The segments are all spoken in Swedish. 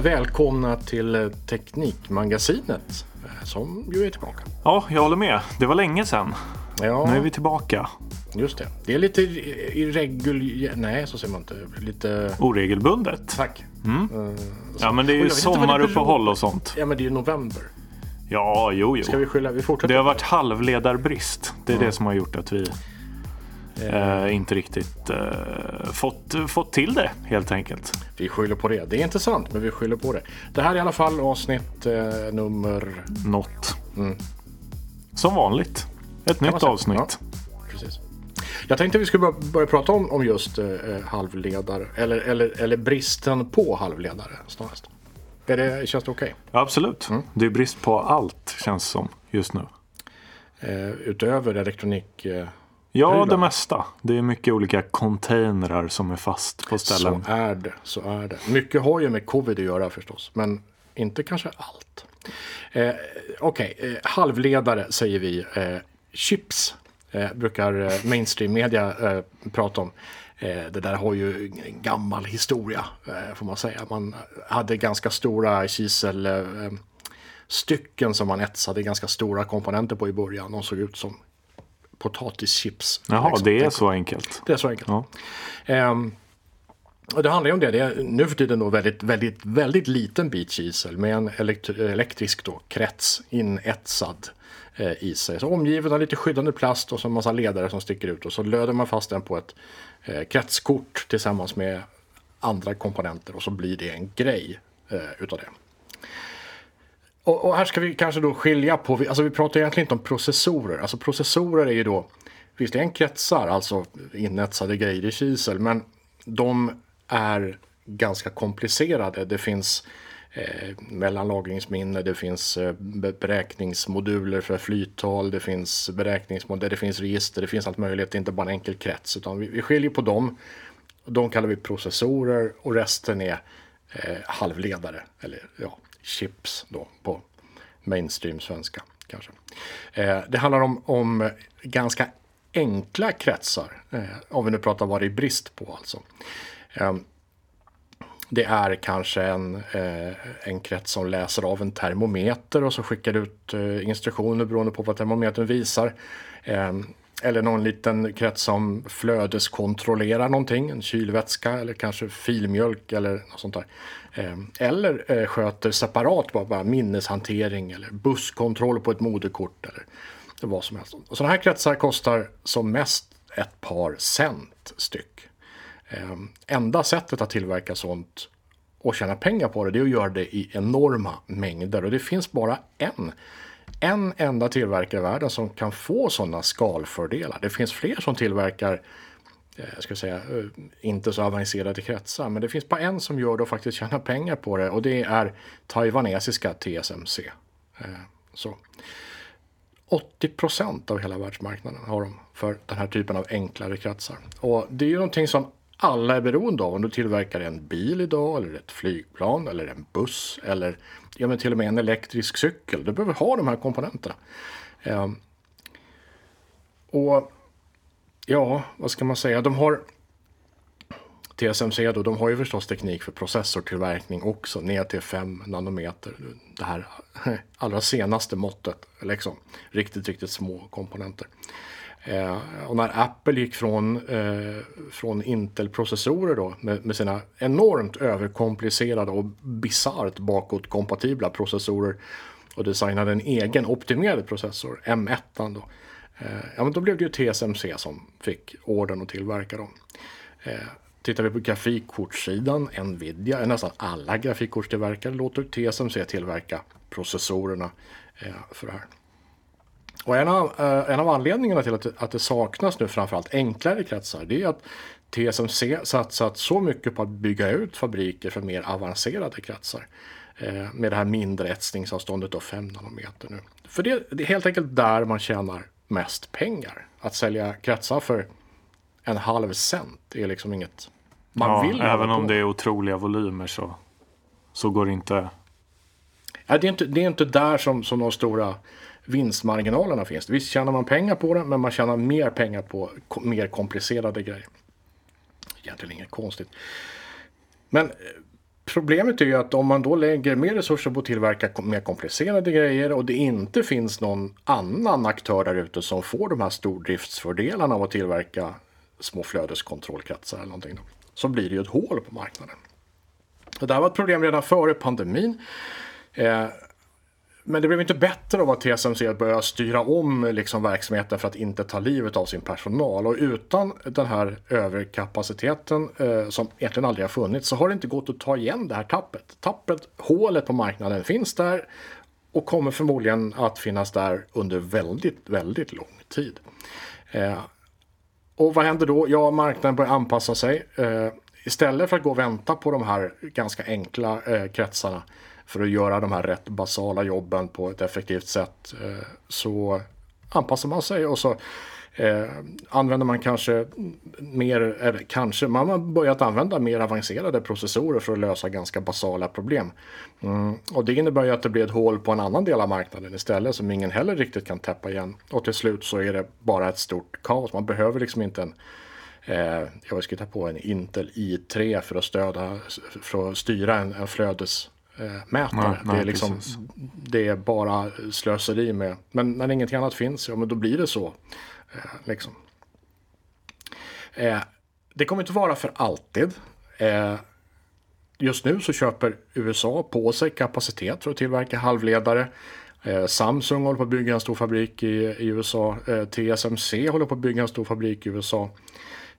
välkomna till eh, Teknikmagasinet eh, som ju är tillbaka. Ja, jag håller med. Det var länge sedan. Ja, Nu är vi tillbaka. just det. Det är lite irreguljärt. Nej, så säger man inte. Lite... Oregelbundet. Tack. Ja, men det är ju sommaruppehåll och sånt. Ja, men det är ju november. Ja, jo, Ska jo. vi skylla? Vi fortsätter. Det har varit halvledarbrist. Det är det som har gjort att vi eh, inte riktigt eh, fått, fått till det helt enkelt. Vi skyller på det. Det är inte sant, men vi skyller på det. Det här är i alla fall avsnitt eh, nummer... Något. Som vanligt. Ett nytt avsnitt. Precis. Jag tänkte vi skulle börja, börja prata om, om just eh, halvledare. Eller, eller, eller bristen på halvledare snarast. Är det, känns det okej? Ja, absolut. Mm. Det är brist på allt känns som just nu. Eh, utöver elektronik... Ja, det mesta. Det är mycket olika containrar som är fast på så ställen. är det. Så är det. Mycket har ju med covid att göra förstås. Men inte kanske allt. Eh, Okej, eh, halvledare säger vi. Eh, chips eh, brukar eh, mainstream media eh, prata om. Eh, det där har ju en gammal historia får man säga. Man hade ganska stora kisel eh, stycken som man etsade ganska stora komponenter på i början. De såg ut som potatischips. Jaha, liksom. det är så enkelt. Det är så enkelt. Ja. Ehm, och det handlar ju om det. Det är nu för tiden då väldigt, väldigt, väldigt liten bit kisel med en elektri- elektrisk då, krets inetsad eh, i sig. Så omgiven av lite skyddande plast och så en massa ledare som sticker ut och så löder man fast den på ett eh, kretskort tillsammans med andra komponenter och så blir det en grej eh, utav det. Och, och här ska vi kanske då skilja på, vi- alltså vi pratar egentligen inte om processorer. Alltså processorer är ju då visserligen kretsar, alltså inetsade grejer i kisel, men de är ganska komplicerade. Det finns eh, mellanlagringsminne, det finns eh, beräkningsmoduler för flyttal, det finns beräkningsmodeller, det finns register, det finns allt möjligt. Det är inte bara en enkel krets, utan vi, vi skiljer på dem. De kallar vi processorer och resten är eh, halvledare, eller ja, chips då på mainstream svenska kanske. Eh, det handlar om, om ganska enkla kretsar, eh, om vi nu pratar vad det är brist på alltså. Eh, det är kanske en, eh, en krets som läser av en termometer och så skickar ut eh, instruktioner beroende på vad termometern visar. Eh, eller någon liten krets som flödeskontrollerar någonting, en kylvätska eller kanske filmjölk eller något sånt där. Ehm, eller eh, sköter separat bara, minneshantering eller busskontroll på ett moderkort eller vad som helst. Och sådana här kretsar kostar som mest ett par cent styck. Ehm, enda sättet att tillverka sånt och tjäna pengar på det, det är att göra det i enorma mängder. Och det finns bara en, en enda tillverkare i världen som kan få sådana skalfördelar. Det finns fler som tillverkar eh, jag ska säga, eh, inte så avancerade kretsar. Men det finns bara en som gör det och faktiskt tjänar pengar på det. Och det är taiwanesiska TSMC. Eh, så. 80 procent av hela världsmarknaden har de för den här typen av enklare kretsar. Och det är ju någonting som alla är beroende av. Om du tillverkar en bil idag eller ett flygplan eller en buss eller ja, men till och med en elektrisk cykel. Du behöver ha de här komponenterna. Eh, och ja, vad ska man säga? De har TSMC då, de har ju förstås teknik för processortillverkning också, ner till 5 nanometer. Det här allra senaste måttet, liksom. Riktigt, riktigt små komponenter. Eh, och när Apple gick från, eh, från Intel-processorer då, med, med sina enormt överkomplicerade och bisarrt bakåtkompatibla processorer och designade en egen optimerad processor, M1 då. Eh, ja, men då blev det ju TSMC som fick orden att tillverka dem. Eh, tittar vi på grafikkortssidan, Nvidia, nästan alla grafikkortstillverkare låter TSMC tillverka processorerna eh, för det här. Och en av, eh, en av anledningarna till att det, att det saknas nu framförallt enklare kretsar, det är att TSMC satsat så mycket på att bygga ut fabriker för mer avancerade kretsar. Eh, med det här mindre etsningsavståndet då 5 nanometer nu. För det, det är helt enkelt där man tjänar mest pengar. Att sälja kretsar för en halv cent är liksom inget man ja, vill även om det är otroliga volymer så, så går det inte. Ja, det, är inte, det är inte där som, som de stora vinstmarginalerna finns. Visst tjänar man pengar på det, men man tjänar mer pengar på mer komplicerade grejer. Egentligen inget konstigt. Men eh, Problemet är ju att om man då lägger mer resurser på att tillverka mer komplicerade grejer och det inte finns någon annan aktör där ute som får de här stordriftsfördelarna av att tillverka små flödeskontrollkretsar eller någonting. Då, så blir det ju ett hål på marknaden. Det här var ett problem redan före pandemin. Eh, men det blev inte bättre av att TSMC började styra om liksom, verksamheten för att inte ta livet av sin personal. Och utan den här överkapaciteten eh, som egentligen aldrig har funnits så har det inte gått att ta igen det här tappet. Tappet, hålet på marknaden finns där och kommer förmodligen att finnas där under väldigt, väldigt lång tid. Eh, och vad händer då? Ja, marknaden börjar anpassa sig. Eh, istället för att gå och vänta på de här ganska enkla eh, kretsarna för att göra de här rätt basala jobben på ett effektivt sätt eh, så anpassar man sig och så eh, använder man kanske mer, eller kanske, man har börjat använda mer avancerade processorer för att lösa ganska basala problem. Mm, och det innebär ju att det blir ett hål på en annan del av marknaden istället som ingen heller riktigt kan täppa igen. Och till slut så är det bara ett stort kaos. Man behöver liksom inte en eh, jag ska ta på en Intel i3 för att stöda, för att styra en, en flödes mätare. Nej, nej, det, är liksom, det är bara slöseri med. Men när ingenting annat finns, ja men då blir det så. Eh, liksom. eh, det kommer inte vara för alltid. Eh, just nu så köper USA på sig kapacitet för att tillverka halvledare. Eh, Samsung håller på att bygga en stor fabrik i, USA. Eh, TSMC håller på att bygga en stor fabrik i USA.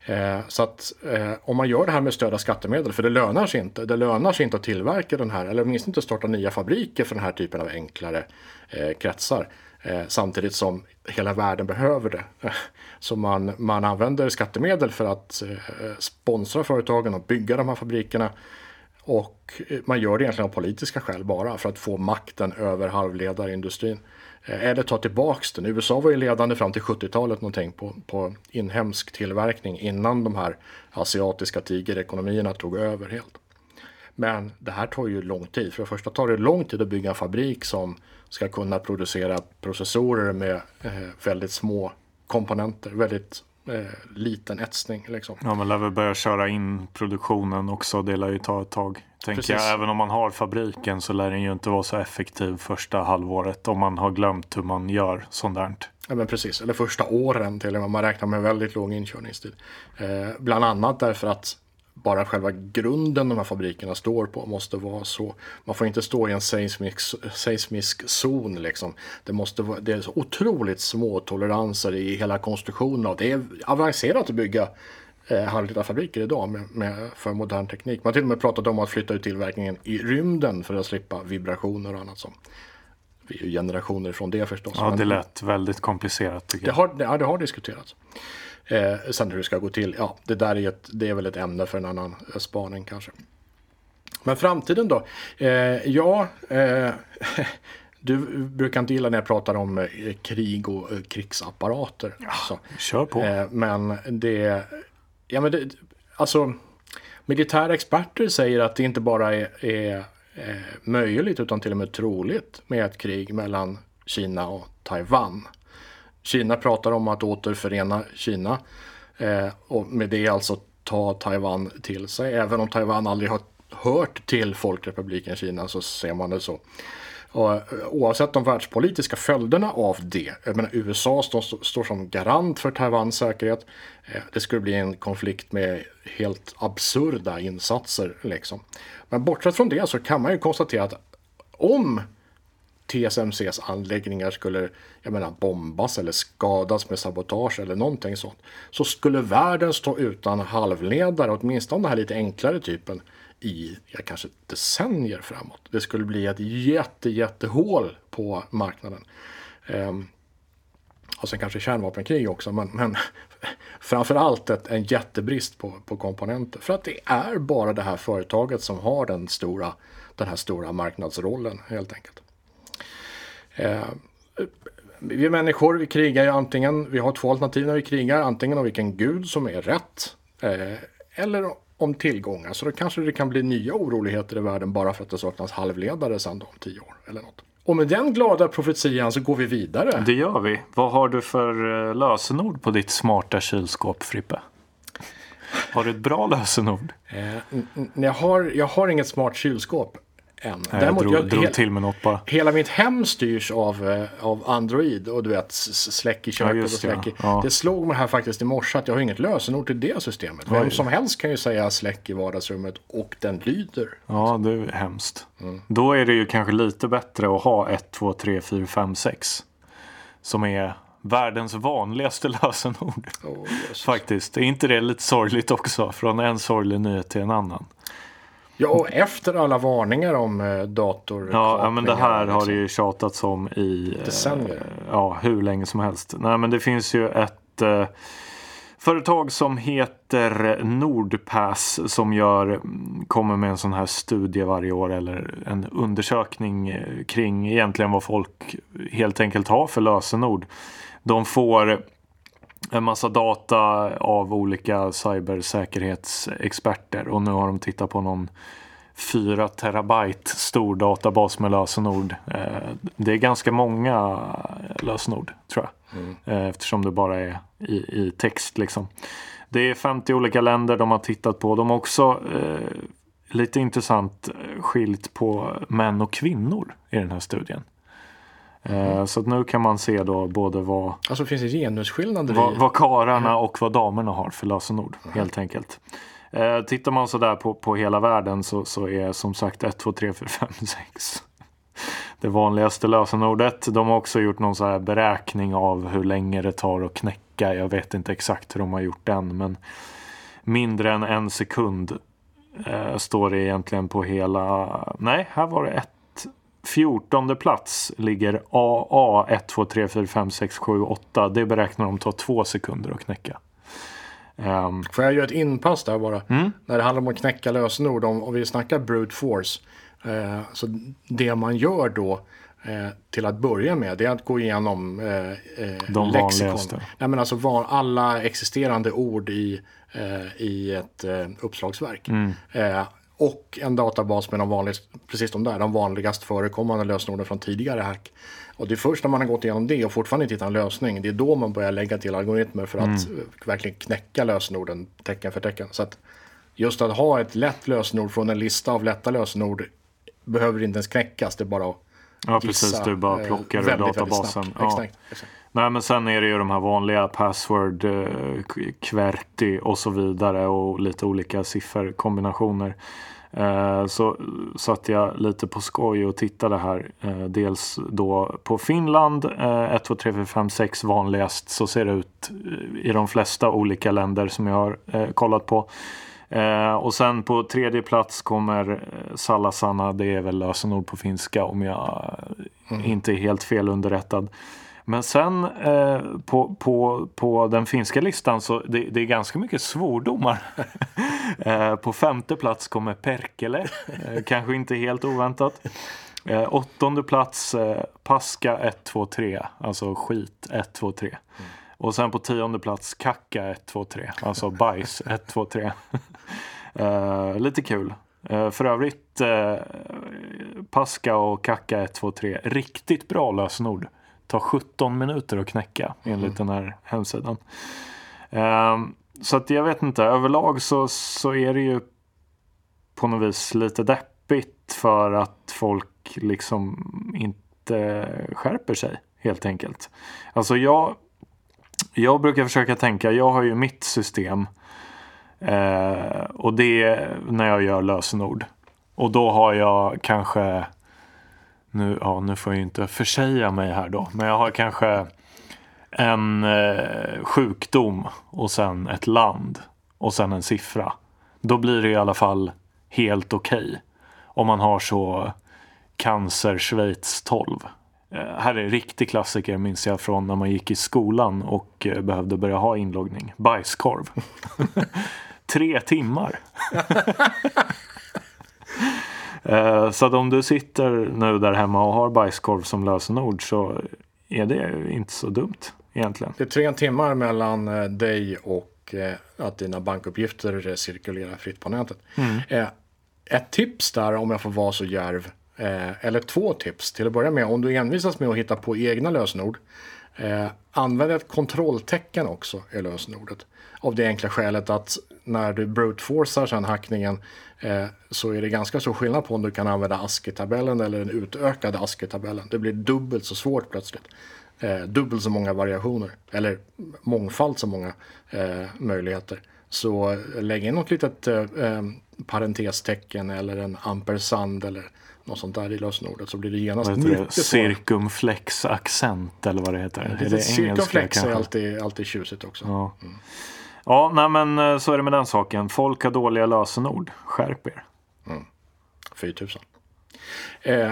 Eh, så att eh, om man gör det här med stöd av skattemedel, för det lönar sig inte. Det lönar sig inte att tillverka den här, eller åtminstone inte starta nya fabriker för den här typen av enklare eh, kretsar. Eh, samtidigt som hela världen behöver det. Så man, man använder skattemedel för att eh, sponsra företagen och bygga de här fabrikerna. Och eh, man gör det egentligen av politiska skäl bara för att få makten över halvledarindustrin. Eh, eller ta tillbaks den. USA var ju ledande fram till 70-talet någonting på, på inhemsk tillverkning innan de här asiatiska tigerekonomierna tog över helt. Men det här tar ju lång tid. För det första tar det lång tid att bygga en fabrik som ska kunna producera processorer med eh, väldigt små komponenter, väldigt eh, liten etsning. Liksom. Ja, man lär väl börja köra in produktionen också. Det lär ju ta ett tag. Tänker jag. Även om man har fabriken så lär den ju inte vara så effektiv första halvåret om man har glömt hur man gör sånt där. Ja men precis, eller första åren till och med. Man räknar med väldigt låg inkörningstid. Eh, bland annat därför att bara själva grunden de här fabrikerna står på måste vara så. Man får inte stå i en seismisk, seismisk zon liksom. Det, måste vara, det är så otroligt små toleranser i hela konstruktionen. Det är avancerat att bygga eh, halvledarfabriker idag med, med, för modern teknik. Man har till och med pratat om att flytta ut tillverkningen i rymden för att slippa vibrationer och annat som vi är ju generationer från det förstås. Ja, det lät väldigt komplicerat. Det har, ja, det har diskuterats. Eh, sen hur det ska gå till, ja, det där är, ett, det är väl ett ämne för en annan eh, spaning kanske. Men framtiden då? Eh, ja, eh, du brukar inte gilla när jag pratar om eh, krig och eh, krigsapparater. Ja, så. Kör på. men det, ja men det, alltså militära experter säger att det inte bara är, är möjligt utan till och med troligt med ett krig mellan Kina och Taiwan. Kina pratar om att återförena Kina eh, och med det alltså ta Taiwan till sig. Även om Taiwan aldrig har hört till Folkrepubliken Kina så ser man det så. Och, eh, oavsett de världspolitiska följderna av det, jag menar, USA står, står som garant för Taiwans säkerhet. Eh, det skulle bli en konflikt med helt absurda insatser. Liksom. Men bortsett från det så kan man ju konstatera att om TSMCs anläggningar skulle jag menar, bombas eller skadas med sabotage eller någonting sånt. Så skulle världen stå utan halvledare, åtminstone den här lite enklare typen, i ja, kanske decennier framåt. Det skulle bli ett jätte, jättehål på marknaden. Ehm, och sen kanske kärnvapenkrig också, men, men framförallt ett, en jättebrist på, på komponenter. För att det är bara det här företaget som har den, stora, den här stora marknadsrollen helt enkelt. Eh, vi människor, vi krigar ju antingen, vi har två alternativ när vi krigar, antingen om vilken gud som är rätt eh, eller om tillgångar. Så då kanske det kan bli nya oroligheter i världen bara för att det saknas halvledare sen om tio år eller något. Och med den glada profetian så går vi vidare. Det gör vi. Vad har du för eh, lösenord på ditt smarta kylskåp, Frippe? Har du ett bra lösenord? Eh, jag, har, jag har inget smart kylskåp än. Nej, Däremot, jag drog, jag, drog till med något bara. Hela mitt hem styrs av, eh, av Android och du vet släck i köket ja, och släck i. Ja. Det slog mig här faktiskt i morse att jag har inget lösenord till det systemet. Oj. Vem som helst kan ju säga släck i vardagsrummet och den lyder. Ja, det är hemskt. Mm. Då är det ju kanske lite bättre att ha 1, 2, 3, 4, 5, 6. Som är världens vanligaste lösenord. Oh, Faktiskt. Är inte det lite sorgligt också? Från en sorglig nyhet till en annan. Ja, och efter alla varningar om eh, dator. Ja, men det här liksom. har det ju tjatats om i decennier. Eh, ja, hur länge som helst. Nej, men det finns ju ett eh, företag som heter Nordpass som gör, kommer med en sån här studie varje år eller en undersökning eh, kring egentligen vad folk helt enkelt har för lösenord. De får en massa data av olika cybersäkerhetsexperter och nu har de tittat på någon 4 terabyte stor databas med lösenord. Eh, det är ganska många lösenord tror jag. Mm. Eh, eftersom det bara är i, i, text liksom. Det är 50 olika länder de har tittat på. De har också eh, lite intressant skilt på män och kvinnor i den här studien. Mm. Så nu kan man se då både vad, alltså finns det genusskillnader vad, vad kararna och vad damerna har för lösenord mm. helt enkelt. Eh, tittar man sådär på, på hela världen så, så är som sagt 1, 2, 3, 4, 5, 6 det vanligaste lösenordet. De har också gjort någon så här beräkning av hur länge det tar att knäcka. Jag vet inte exakt hur de har gjort den men mindre än en sekund eh, står det egentligen på hela. Nej, här var det ett 14 plats ligger AA 1, 2, 3, 4, 5, 6, 7, 8. Det beräknar de ta två sekunder att knäcka. Um, Får jag göra ett inpass där bara? Mm? När det handlar om att knäcka lösenord, om, om vi snackar brute force. Eh, så det man gör då eh, till att börja med det är att gå igenom eh, eh De vanligaste. Nej, men alltså var, alla existerande ord i, eh, i ett eh, uppslagsverk. Mm. Och en databas med de vanligaste, precis de där, de vanligast förekommande lösenorden från tidigare hack. Och det är först när man har gått igenom det och fortfarande inte hittat en lösning, det är då man börjar lägga till algoritmer för att mm. verkligen knäcka lösenorden tecken för tecken. Så att just att ha ett lätt lösenord från en lista av lätta lösenord behöver inte ens knäckas, det är bara att Ja precis, du bara eh, plockar ur databasen. Ja. Exakt, exakt. Nej men sen är det ju de här vanliga password, eh, QWERTY och så vidare och lite olika sifferkombinationer. Eh, så satt jag lite på skoj och tittade här. Eh, dels då på Finland, 1, 2, 3, 4, 5, 6 vanligast. Så ser det ut i de flesta olika länder som jag har eh, kollat på. och sen på tredje plats kommer Salasana, det är väl lösenord på finska om jag mm. inte är helt fel underrättad. Men sen eh, på, på, på den finska listan så det, det är ganska mycket svordomar. eh, på femte plats kommer Perkele, eh, kanske inte helt oväntat. Eh, åttonde plats eh, Paska 1, 2, 3, alltså skit 1, 2, 3. Mm. Och sen på tionde plats Kacka 1, 2, 3, alltså bajs 1, 2, 3. lite kul. Eh, för övrigt Paska och Kacka 1, 2, 3, riktigt bra lösenord tar 17 minuter att knäcka enligt mm. den här hemsidan. Um, så att jag vet inte, överlag så, så är det ju på något vis lite deppigt för att folk liksom inte skärper sig helt enkelt. Alltså jag, jag brukar försöka tänka, jag har ju mitt system eh, och det är när jag gör lösenord. Och då har jag kanske nu, ja, nu får jag ju inte försäga mig här då, men jag har kanske en eh, sjukdom och sen ett land och sen en siffra. Då blir det i alla fall helt okej. Okay. Om man har så cancer Schweiz 12. Eh, här är en riktig klassiker minns jag från när man gick i skolan och eh, behövde börja ha inloggning. Bajskorv. Tre timmar. Eh, så att om du sitter nu där hemma och har bajskorv som lösenord så är det inte så dumt egentligen. Det är tre timmar mellan eh, dig och eh, att dina bankuppgifter cirkulerar fritt på nätet. Mm. Ett tips där om jag får vara så järv eller två tips till att börja med. Om du envisas med att hitta på egna lösenord använd ett kontrolltecken också i lösenordet. Av det enkla skälet att när du brute-forcar sen hackningen så är det ganska stor skillnad på om du kan använda ASCII-tabellen eller den utökade ASCII-tabellen. Det blir dubbelt så svårt plötsligt. Eh, dubbelt så många variationer eller mångfald så många eh, möjligheter. Så lägg in något litet eh, eh parentestecken eller en ampersand eller något sånt där i lösenordet så blir det genast mycket Circumflex accent eller vad det heter. Det, är det circumflex är alltid, alltid tjusigt också. Ja. Mm. Ja, nej men eh, så är det med den saken. Folk har dåliga lösenord. Skärp er. Mm. 4000. Eh,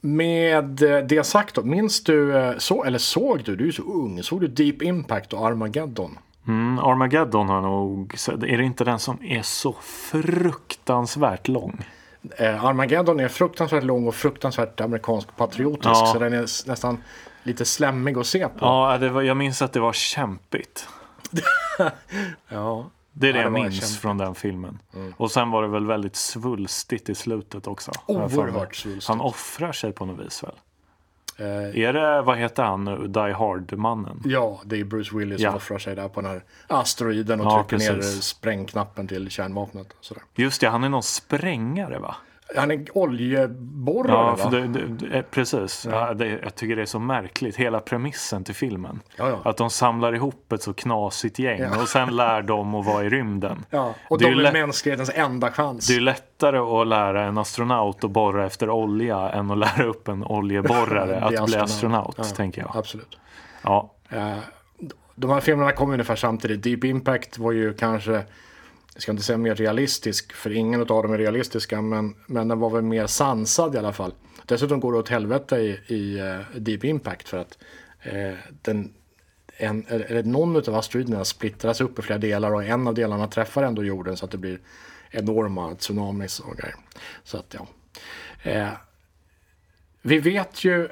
med det sagt då, minns du, eh, så, eller såg du, du är så ung, såg du Deep Impact och Armageddon? Mm, Armageddon har nog Är det inte den som är så fruktansvärt lång? Eh, Armageddon är fruktansvärt lång och fruktansvärt amerikansk patriotisk. Ja. Så den är nästan lite slemmig att se på. Ja, var, jag minns att det var kämpigt. ja. Det är det ja, jag minns kämpigt. från den filmen. Mm. Och sen var det väl väldigt svulstigt i slutet också. Oerhört svulstigt. Han offrar sig på något vis väl? Eh, är det, vad heter han nu, Die Hard-mannen? Ja, det är Bruce Willis ja. som offrar sig där på den här asteroiden och ja, trycker precis. ner sprängknappen till kärnvapnet. Sådär. Just det, han är någon sprängare va? Han är oljeborrare ja, va? Det, det, precis. Ja. Ja, det, jag tycker det är så märkligt. Hela premissen till filmen. Ja, att de samlar ihop ett så knasigt gäng och sen lär de att vara i rymden. Ja, och det de är, är mänsklighetens enda chans. Det är lättare att lära en astronaut att borra efter olja än att lära upp en oljeborrare att astronaut. bli astronaut, tänker jag. Absolut. Ja. Uh, de här filmerna kom ungefär samtidigt. Deep Impact var ju kanske jag ska inte säga mer realistisk, för ingen av dem är realistiska, men, men den var väl mer sansad i alla fall. Dessutom går det åt helvete i, i uh, Deep Impact för att uh, den, en, eller någon av asteroiderna splittras upp i flera delar och en av delarna träffar ändå jorden så att det blir enorma tsunamis och grejer. Så att ja. Uh, vi vet ju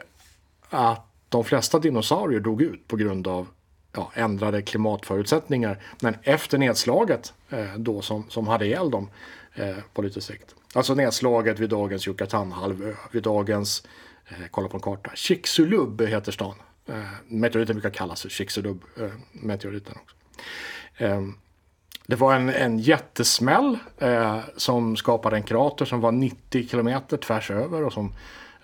att de flesta dinosaurier dog ut på grund av ja, ändrade klimatförutsättningar. Men efter nedslaget eh, då som, som hade ihjäl dem eh, på lite sikt. Alltså nedslaget vid dagens Yucatanhalvö, eh, vid dagens, eh, kolla på en karta, Chicxulub heter stan. Eh, meteoriten brukar kallas för Chicxulub, eh, meteoriten också. Eh, det var en, en jättesmäll eh, som skapade en krater som var 90 kilometer tvärs över och som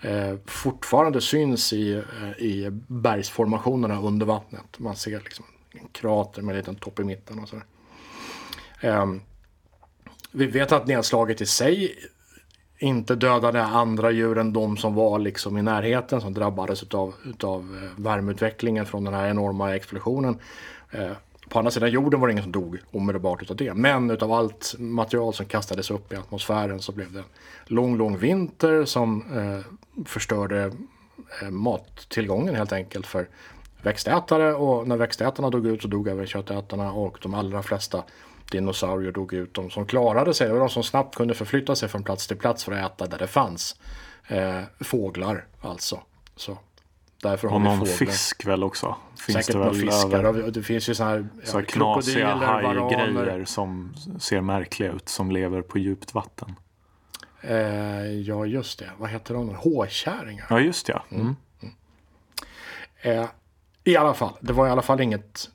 eh, fortfarande syns i, eh, i bergsformationerna under vattnet. Man ser liksom en krater med en liten topp i mitten och sådär. Eh, vi vet att nedslaget i sig inte dödade andra djur än de som var liksom i närheten som drabbades utav, utav eh, värmeutvecklingen från den här enorma explosionen. Eh, på andra sidan jorden var det ingen som dog omedelbart utav det. Men utav allt material som kastades upp i atmosfären så blev det en lång, lång vinter som eh, förstörde eh, mattillgången helt enkelt för växtätare. Och när växtätarna dog ut så dog även köttätarna och de allra flesta dinosaurier dog ut. De som klarade sig, var de som snabbt kunde förflytta sig från plats till plats för att äta där det fanns. Eh, fåglar alltså. Så Därför och någon fisk väl också? Finns Säkert det väl fiskar. Över... Det finns ju sådana här så ja, knasiga hajgrejer som ser märkliga ut som lever på djupt vatten. Eh, ja, just det. Vad heter de? Håkärringar. Ja, just det. Mm. Mm. Eh, I alla fall, det var i alla fall inget.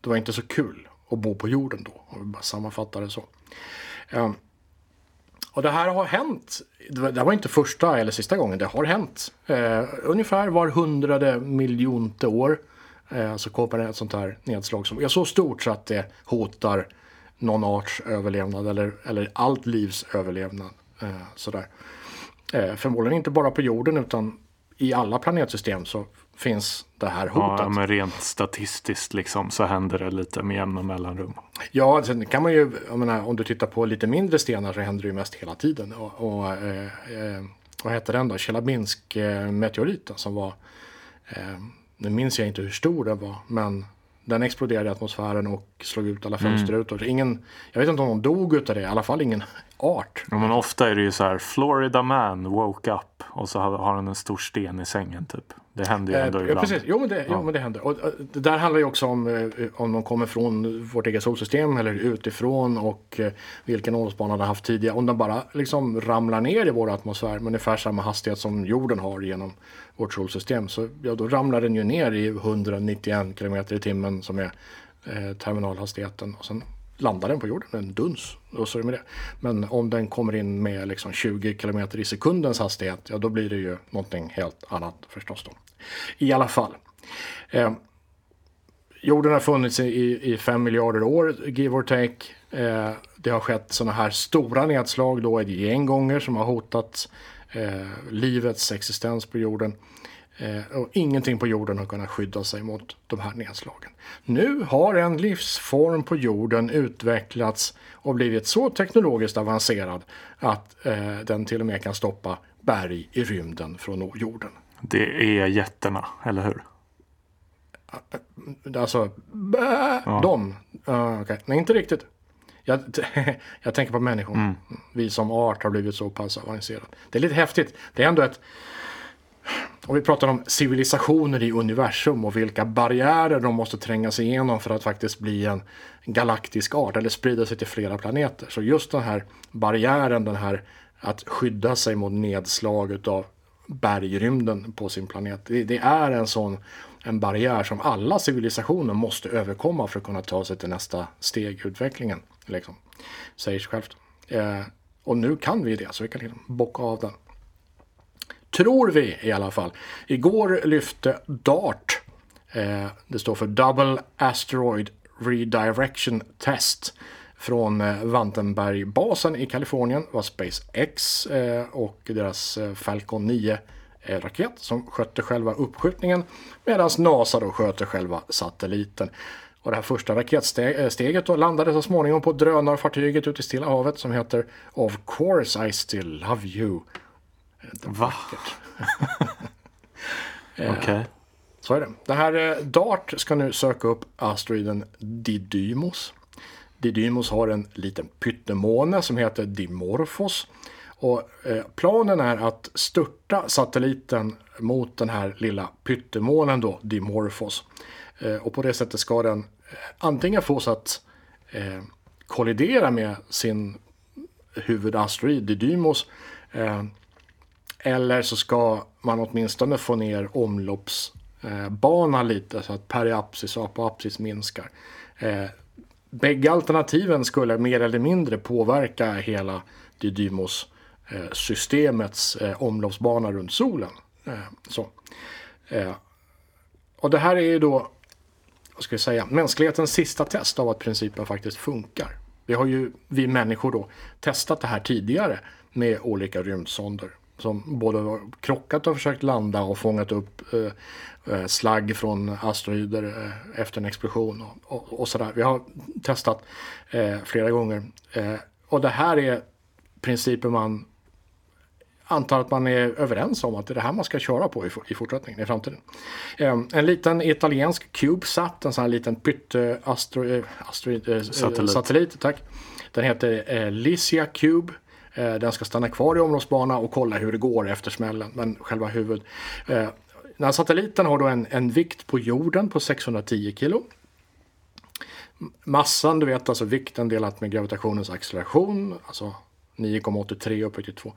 Det var inte så kul att bo på jorden då. Om vi bara sammanfattar det så. Eh, och det här har hänt. Det var inte första eller sista gången. Det har hänt. Eh, ungefär var hundrade miljonte år eh, så kommer det ett sånt här nedslag som är så stort så att det hotar någon arts överlevnad eller, eller allt livs överlevnad. Eh, sådär. Eh, förmodligen inte bara på jorden utan i alla planetsystem så finns det här hotet. Ja, men rent statistiskt liksom så händer det lite med jämna mellanrum. Ja, sen kan man ju, menar, om du tittar på lite mindre stenar så händer det ju mest hela tiden. Och, och eh, eh, vad heter den då? Tjelabinsk eh, meteoriten som var, eh, nu minns jag inte hur stor den var, men den exploderade i atmosfären och slog ut alla mm. fönsterrutor. Mm. Ingen, jag vet inte om de dog utav det, i alla fall ingen art. Ja, men ofta är det ju så här, Florida man woke up och så har han en stor sten i sängen typ. Det händer ju ändå eh, ibland. Precis, jo men, det, ja. jo men det händer. Och, det där handlar ju också om eh, om de kommer från vårt eget solsystem eller utifrån och eh, vilken omloppsbana de haft tidigare. Om de bara liksom ramlar ner i vår atmosfär med ungefär samma hastighet som jorden har genom vårt solsystem. Så ja, då ramlar den ju ner i 191 km i timmen som är eh, terminalhastigheten. Och sen landar den på jorden en duns. Och så är det med det. Men om den kommer in med liksom 20 km i sekundens hastighet, ja då blir det ju någonting helt annat förstås då. I alla fall. Eh, jorden har funnits i, i 5 miljarder år, give or take. Eh, det har skett sådana här stora nedslag då ett gäng gånger som har hotat eh, livets existens på jorden. Eh, och ingenting på jorden har kunnat skydda sig mot de här nedslagen. Nu har en livsform på jorden utvecklats och blivit så teknologiskt avancerad att eh, den till och med kan stoppa berg i rymden från jorden. Det är jätterna, eller hur? Alltså, bä, ja. de. Uh, okay. Nej, inte riktigt. Jag, jag tänker på människor. Mm. Vi som art har blivit så pass avancerade. Det är lite häftigt. Det är ändå ett och vi pratar om civilisationer i universum och vilka barriärer de måste tränga sig igenom för att faktiskt bli en galaktisk art eller sprida sig till flera planeter. Så just den här barriären, den här att skydda sig mot nedslag av bergrymden på sin planet. Det, det, är en sån en barriär som alla civilisationer måste överkomma för att kunna ta sig till nästa steg i utvecklingen. Liksom. Säger sig självt. Eh, och nu kan vi det, så vi kan liksom bocka av den. Tror vi i alla fall. Igår lyfte DART, eh, det står för Double Asteroid Redirection Test, från eh, Vandenbergbasen i Kalifornien var SpaceX eh, och deras eh, Falcon 9-raket eh, som skötte själva uppskjutningen medan NASA då sköter själva satelliten. Och det här första raketsteget då landade så småningom på drönarfartyget ute i Stilla havet som heter Of course I still love you Va? Okej. Okay. Så är det. Det här eh, DART ska nu söka upp asteroiden Didymos. Didymos har en liten pyttemåne som heter Dimorphos. Och eh, planen är att störta satelliten mot den här lilla pyttemånen då, Dimorphos. Eh, och på det sättet ska den antingen fås att kollidera med sin huvudasteroid Didymos eller så ska man åtminstone få ner omloppsbanan lite så att periapsis och apoapsis minskar. Eh, bägge alternativen skulle mer eller mindre påverka hela Didymos-systemets eh, eh, omloppsbana runt solen. Eh, så. och det här är ju då, vad ska jag säga, mänsklighetens sista test av att principen faktiskt funkar. Vi har ju, vi människor då, testat det här tidigare med olika rymdsonder som både har krockat och försökt landa och fångat upp eh, eh, slagg från asteroider eh, efter en explosion och, och, och, sådär. Vi har testat eh, flera gånger. Eh, och det här är principer man antar att man är överens om att det är det här man ska köra på i, i fortsättningen, i framtiden. Eh, en liten italiensk CubeSat, en sån här liten pytte astro, astro, satellit. satellit. tack. Den heter Lysia Cube. Eh, den ska stanna kvar i omloppsbana och kolla hur det går efter smällen. Men själva huvud... Eh, den här satelliten har då en, en vikt på jorden på 610 kilo. Massan, du vet alltså vikten delat med gravitationens acceleration, alltså 9,83 upphöjt till 2.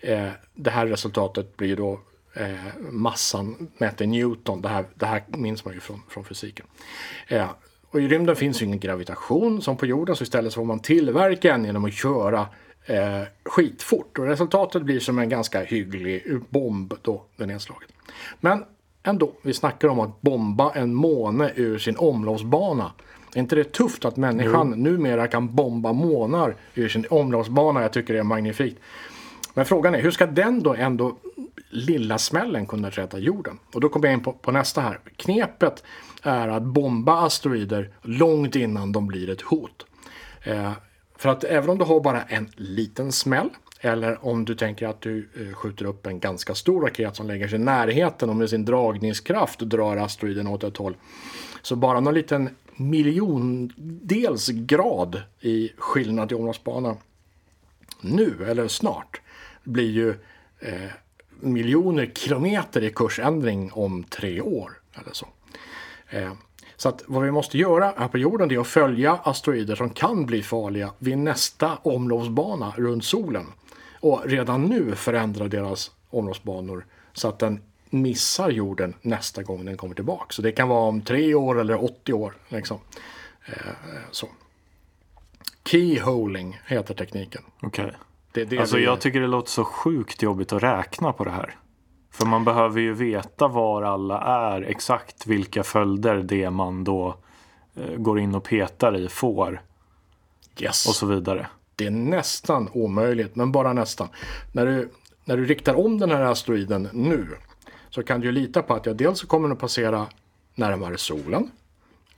Eh, det här resultatet blir då eh, massan mätt i Newton. Det här, det här minns man ju från, från fysiken. Eh, och i rymden finns ju ingen gravitation som på jorden så istället så får man tillverka en genom att köra eh, skitfort. Och resultatet blir som en ganska hygglig bomb då den är nedslagen. Men ändå, vi snackar om att bomba en måne ur sin omloppsbana. Är inte det tufft att människan mm. numera kan bomba månar ur sin omloppsbana? Jag tycker det är magnifikt. Men frågan är, hur ska den då ändå lilla smällen kunna rädda jorden? Och då kommer jag in på, på nästa här. Knepet är att bomba asteroider långt innan de blir ett hot. Eh, för att även om du har bara en liten smäll eller om du tänker att du eh, skjuter upp en ganska stor raket som lägger sig i närheten och med sin dragningskraft drar asteroiden åt ett håll. Så bara någon liten miljondels grad i skillnad i omloppsbana nu eller snart blir ju eh, miljoner kilometer i kursändring om tre år. Eller så. Eh, så att vad vi måste göra här på jorden är att följa asteroider som kan bli farliga vid nästa omloppsbana runt solen. Och redan nu förändra deras omloppsbanor så att den missar jorden nästa gång den kommer tillbaka. Så det kan vara om tre år eller 80 år. Liksom. Eh, så. Keyholing heter tekniken. Okay. Det, det alltså jag tycker det låter så sjukt jobbigt att räkna på det här. För man behöver ju veta var alla är, exakt vilka följder det man då eh, går in och petar i får. Yes. Och så vidare. Det är nästan omöjligt, men bara nästan. När du, när du riktar om den här asteroiden nu så kan du lita på att jag dels kommer att passera närmare solen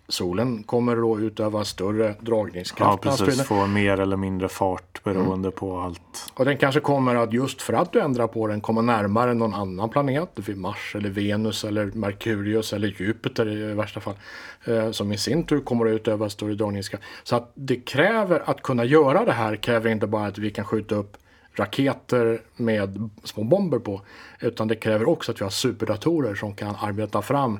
solen kommer då utöva större dragningskraft. Ja, precis. Få mer eller mindre fart beroende mm. på allt. Och den kanske kommer att just för att du ändrar på den komma närmare någon annan planet. Mars eller Venus eller Merkurius eller Jupiter i värsta fall. Eh, som i sin tur kommer att utöva större dragningskraft. Så att det kräver att kunna göra det här kräver inte bara att vi kan skjuta upp raketer med små bomber på. Utan det kräver också att vi har superdatorer som kan arbeta fram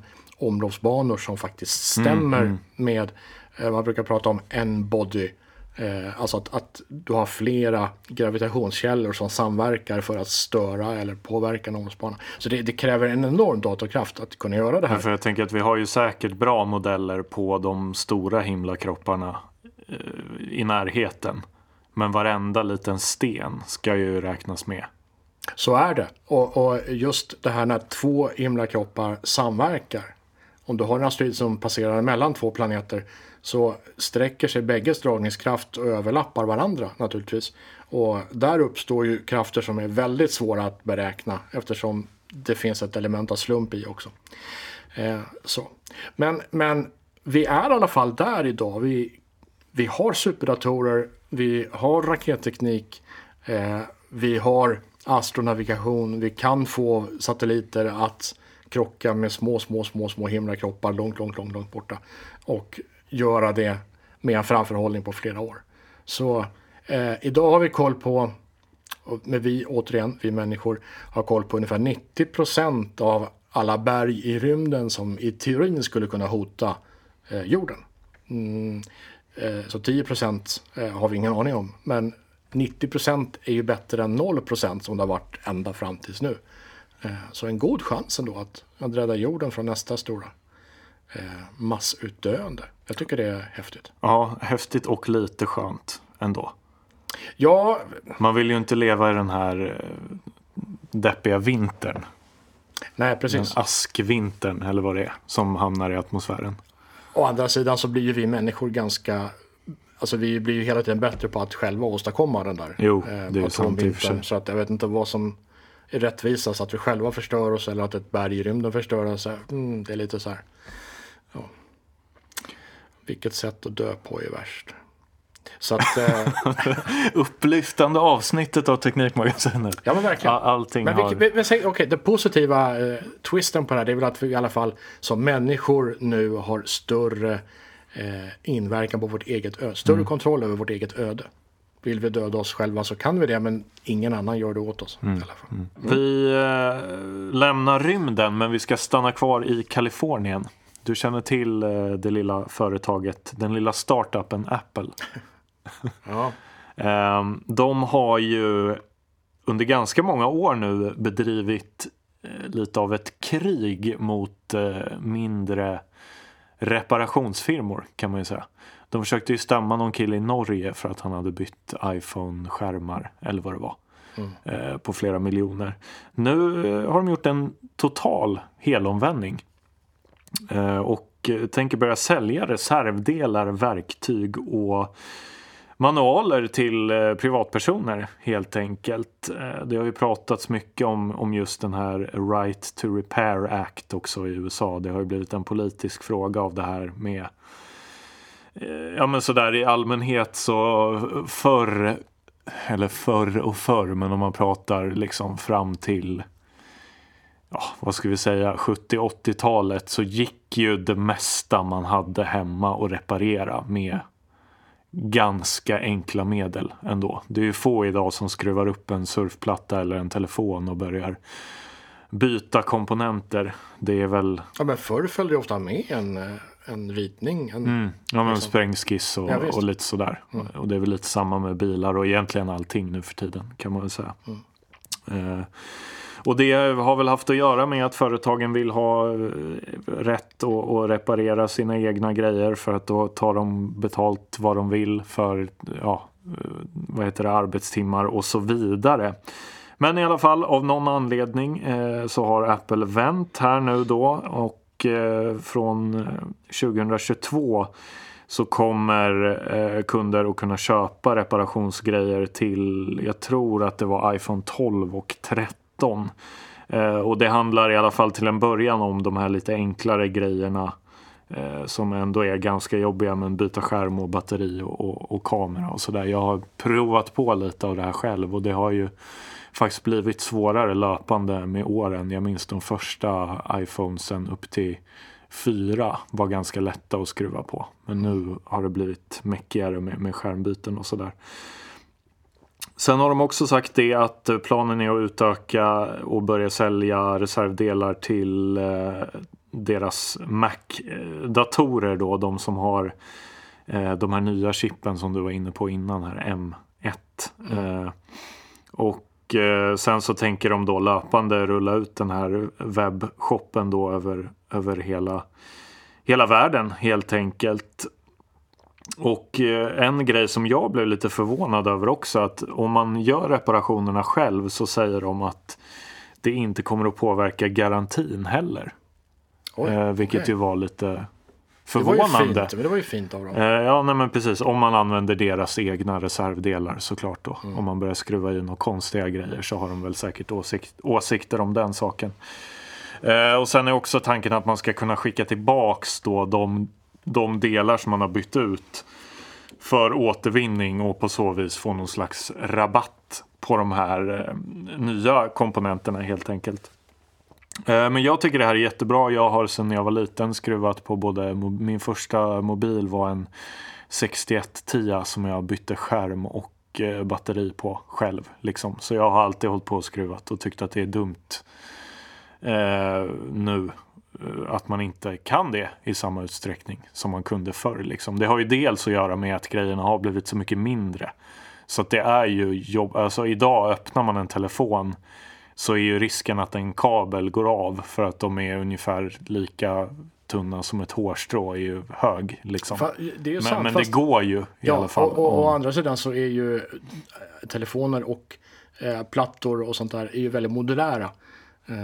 omloppsbanor som faktiskt stämmer mm, mm. med, eh, man brukar prata om en body, eh, alltså att, att, du har flera gravitationskällor som samverkar för att störa eller påverka en omloppsbana. Så det, det, kräver en enorm datorkraft att kunna göra det här. För jag tänker att vi har ju säkert bra modeller på de stora himlakropparna eh, i närheten. Men varenda liten sten ska ju räknas med. Så är det. Och, och just det här när två himlakroppar samverkar om du har en asteroid som passerar mellan två planeter så sträcker sig bägges dragningskraft och överlappar varandra naturligtvis. Och där uppstår ju krafter som är väldigt svåra att beräkna eftersom det finns ett element av slump i också. Eh, så. Men, men vi är i alla fall där idag. Vi, vi har superdatorer, vi har raketteknik, eh, vi har astronavigation, vi kan få satelliter att krocka med små, små, små, små himlakroppar långt, långt, långt, långt borta. Och göra det med en framförhållning på flera år. Så eh, idag har vi koll på, med vi återigen, vi människor har koll på ungefär 90 procent av alla berg i rymden som i teorin skulle kunna hota eh, jorden. Mm, eh, så 10 procent eh, har vi ingen aning om. Men 90 procent är ju bättre än 0 procent som det har varit ända fram tills nu. Eh, så en god chans ändå att, att rädda jorden från nästa stora eh, massutdöende. Jag tycker det är häftigt. Ja, häftigt och lite skönt ändå. Ja. Man vill ju inte leva i den här eh, deppiga vintern. Nej, precis. Den askvintern eller vad det är som hamnar i atmosfären. Å andra sidan så blir ju vi människor ganska Alltså vi blir ju hela tiden bättre på att själva åstadkomma den där. Jo, det är sant i Så att jag vet inte vad som är rättvisa så att vi själva förstör oss eller att ett berg i rymden förstör oss. Mm, det är lite så här. Ja. Vilket sätt att dö på är värst. Så att, eh... Upplyftande avsnittet av Teknikmagasinet. Ja men verkligen. Allting men har... vi, vi, okay, den positiva eh, twisten på det här det är väl att vi i alla fall som människor nu har större eh, inverkan på vårt eget öde. Större mm. kontroll över vårt eget öde vill vi döda oss själva så kan vi det men ingen annan gör det åt oss. Mm. Mm. Vi äh, lämnar rymden men vi ska stanna kvar i Kalifornien. Du känner till äh, det lilla företaget, den lilla startupen Apple. ja. äh, de har ju under ganska många år nu bedrivit lite av ett krig mot mindre reparationsfirmor kan man ju säga. De försökte ju stämma någon kille i Norge för att han hade bytt iPhone-skärmar eller vad det var. Mm. Eh, på flera miljoner. Nu eh, har de gjort en total helomvändning. Eh, och tänker börja sälja reservdelar, verktyg och manualer till privatpersoner helt enkelt. Det har ju pratats mycket om, om just den här Right to Repair Act också i USA. Det har ju blivit en politisk fråga av det här med Eh, Eh, ja men sådär i allmänhet så förr, eller förr och förr, men om man pratar liksom fram till ja, vad ska vi säga, 70-80-talet så gick ju det mesta man hade hemma att reparera med ganska enkla medel ändå. Det är ju få idag som skruvar upp en surfplatta eller en telefon och börjar byta komponenter. Det är väl... Ja men förr följde det ofta med en, eh, en ritning. En, mm. Ja men liksom. sprängskiss och, ja, och lite sådär. Mm. Och det är väl lite samma med bilar och egentligen allting nu för tiden kan man väl säga. Mm. Eh, och det har väl haft att göra med att företagen vill ha eh, rätt att reparera sina egna grejer för att då tar de betalt vad de vill för ja, eh, vad heter det, arbetstimmar och så vidare. Men i alla fall av någon anledning eh, så har Apple vänt här nu då och Eh, från eh, 2022 så kommer eh, kunder att kunna köpa reparationsgrejer till, jag tror att det var iPhone 12 och 13. Och det handlar i alla fall till en början om de här lite enklare grejerna eh, som ändå är ganska jobbiga men byta skärm och batteri och, och, och kamera och sådär. Jag har provat på lite av det här själv och det har ju faktiskt blivit svårare löpande med åren. Jag minns de första iPhonesen upp till fyra var ganska lätta att skruva på. Men nu har det blivit mäckigare med, med skärmbyten och sådär. Sen har de också sagt det att planen är att utöka och börja sälja reservdelar till eh, deras Mac-datorer då. De som har eh, de här nya chippen som du var inne på innan här, M1. Mm. Eh, och eh, sen så tänker de då löpande rulla ut den här webbshoppen då över, över hela, hela världen helt enkelt. Och en grej som jag blev lite förvånad över också att om man gör reparationerna själv så säger de att det inte kommer att påverka garantin heller. Eh, vilket okay. ju var lite förvånande. Det var ju fint, men det var ju fint av dem. Eh, ja, nej, men precis. Om man använder deras egna reservdelar såklart då. Mm. Om man börjar skruva i några konstiga grejer så har de väl säkert åsikt, åsikter om den saken. Eh, och sen är också tanken att man ska kunna skicka tillbaks då de de delar som man har bytt ut för återvinning och på så vis få någon slags rabatt på de här eh, nya komponenterna helt enkelt. Eh, men jag tycker det här är jättebra. Jag har sedan jag var liten skruvat på både min första mobil var en 6110 som jag bytte skärm och eh, batteri på själv. Liksom. Så jag har alltid hållit på och skruvat och tyckt att det är dumt eh, nu eh, att man inte kan det i samma utsträckning som man kunde förr. Liksom. Det har ju dels att göra med att grejerna har blivit så mycket mindre. Så att det är ju jobb. Alltså idag öppnar man en telefon så är ju risken att en kabel går av för att de är ungefär lika tunna som ett hårstrå är ju hög. Liksom. Det är men, sant, men fast... det går ju i ja, alla fall. Och, och, och å andra sidan så är ju telefoner och eh, plattor och sånt där är ju väldigt modulära. Eh,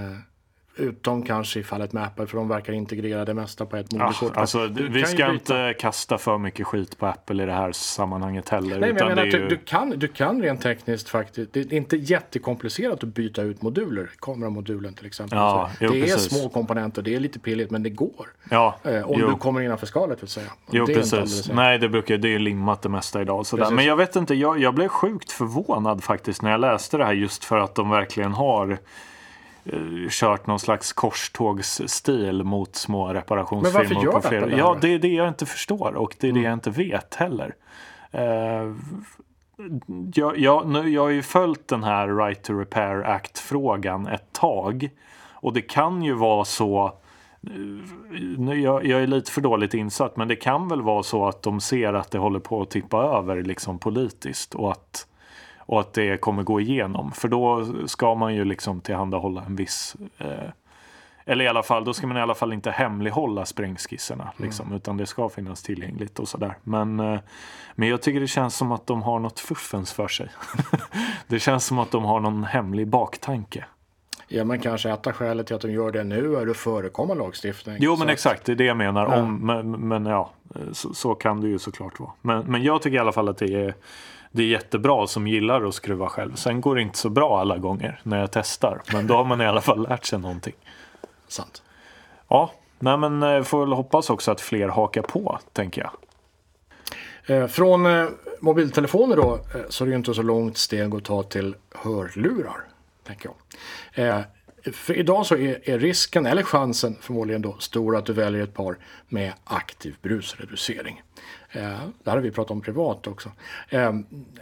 Utom kanske i fallet med Apple för de verkar integrera det mesta på ett moderkort. Ja, alltså, vi ska inte kasta för mycket skit på Apple i det här sammanhanget heller. Nej, men jag menar, ju... du, kan, du kan rent tekniskt faktiskt, det är inte jättekomplicerat att byta ut moduler. Kameramodulen till exempel. Ja, alltså, jo, det precis. är små komponenter, det är lite pilligt men det går. Ja, eh, om jo. du kommer innanför skalet vill säga. Jo det precis. Nej det brukar det är limmat det mesta idag. Sådär. Men jag vet inte, jag, jag blev sjukt förvånad faktiskt när jag läste det här just för att de verkligen har kört någon slags korstågsstil mot små reparationsfirmor. Men varför gör på flera... det Ja, det är det jag inte förstår och det är mm. det jag inte vet heller. Uh, jag, jag, nu, jag har ju följt den här Right to Repair Act-frågan ett tag. Och det kan ju vara så eh, nu, jag, jag, är lite för dåligt insatt men det kan väl vara så att de ser att det håller på att tippa över liksom politiskt och att och att det kommer gå igenom. För då ska man ju liksom tillhandahålla en viss eh, eller i alla fall, då ska man i alla fall inte hemlighålla sprängskisserna. Mm. Liksom, Utan det ska finnas tillgängligt och sådär. Men, eh, men jag tycker det känns som att de har något fuffens för sig. det känns som att de har någon hemlig baktanke. Ja men kanske ett av skälet till att de gör det nu är att förekomma lagstiftning. Jo men exakt, det är det jag menar. Ja. Om, men, men ja, så, så, kan det ju såklart vara. Men, men jag tycker i alla fall att det är det är jättebra som gillar att skruva själv. Sen går det inte så bra alla gånger när jag testar. Men då har man i alla fall lärt sig någonting. Sant. Ja, nej men eh, får väl hoppas också att fler hakar på, tänker jag. Eh, från eh, mobiltelefoner då så är det inte så långt steg att ta till hörlurar. Tänker jag. för idag så är, är, risken, eller chansen förmodligen då, stor att du väljer ett par med aktiv brusreducering. Eh, det här har vi pratat om privat också. Eh,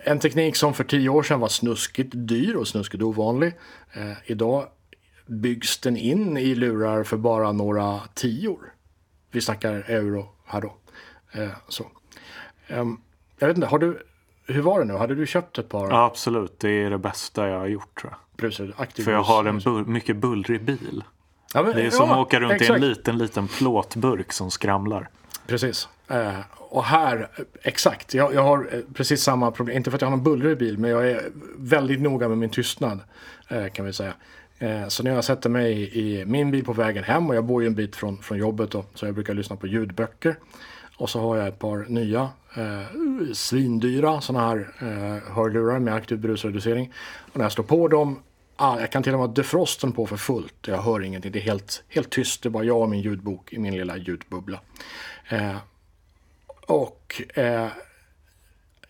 en teknik som för tio år sedan var snuskigt dyr och snuskigt ovanlig. Eh, idag byggs den in i lurar för bara några tior. Vi snackar euro här då. Så. Ehm, jag vet inte, har du, hur var det nu? Hade du köpt ett par? Ja, absolut, det är det bästa jag har gjort tror jag. Brusar, För jag har en bu mycket bullrig bil. Ja, men, det är som ja, att åka runt exakt. i en liten, liten plåtburk som skramlar. Precis. Eh, och här, exakt, jag, jag, har eh, precis samma problem. Inte för att jag har någon bullrig bil, men jag är väldigt noga med min tystnad. Eh, kan vi säga. Eh, så när jag sätter mig i min bil på vägen hem och jag bor ju en bit från, från jobbet då, så jag brukar lyssna på ljudböcker. Och så har jag ett par nya eh, svindyra sådana här eh, hörlurar med aktiv brusreducering. Och när jag slår på dem, ah, jag kan till och med ha defrosten på för fullt. Jag hör ingenting, det är helt, helt tyst. Det är bara jag och min ljudbok i min lilla ljudbubbla. Eh, och eh,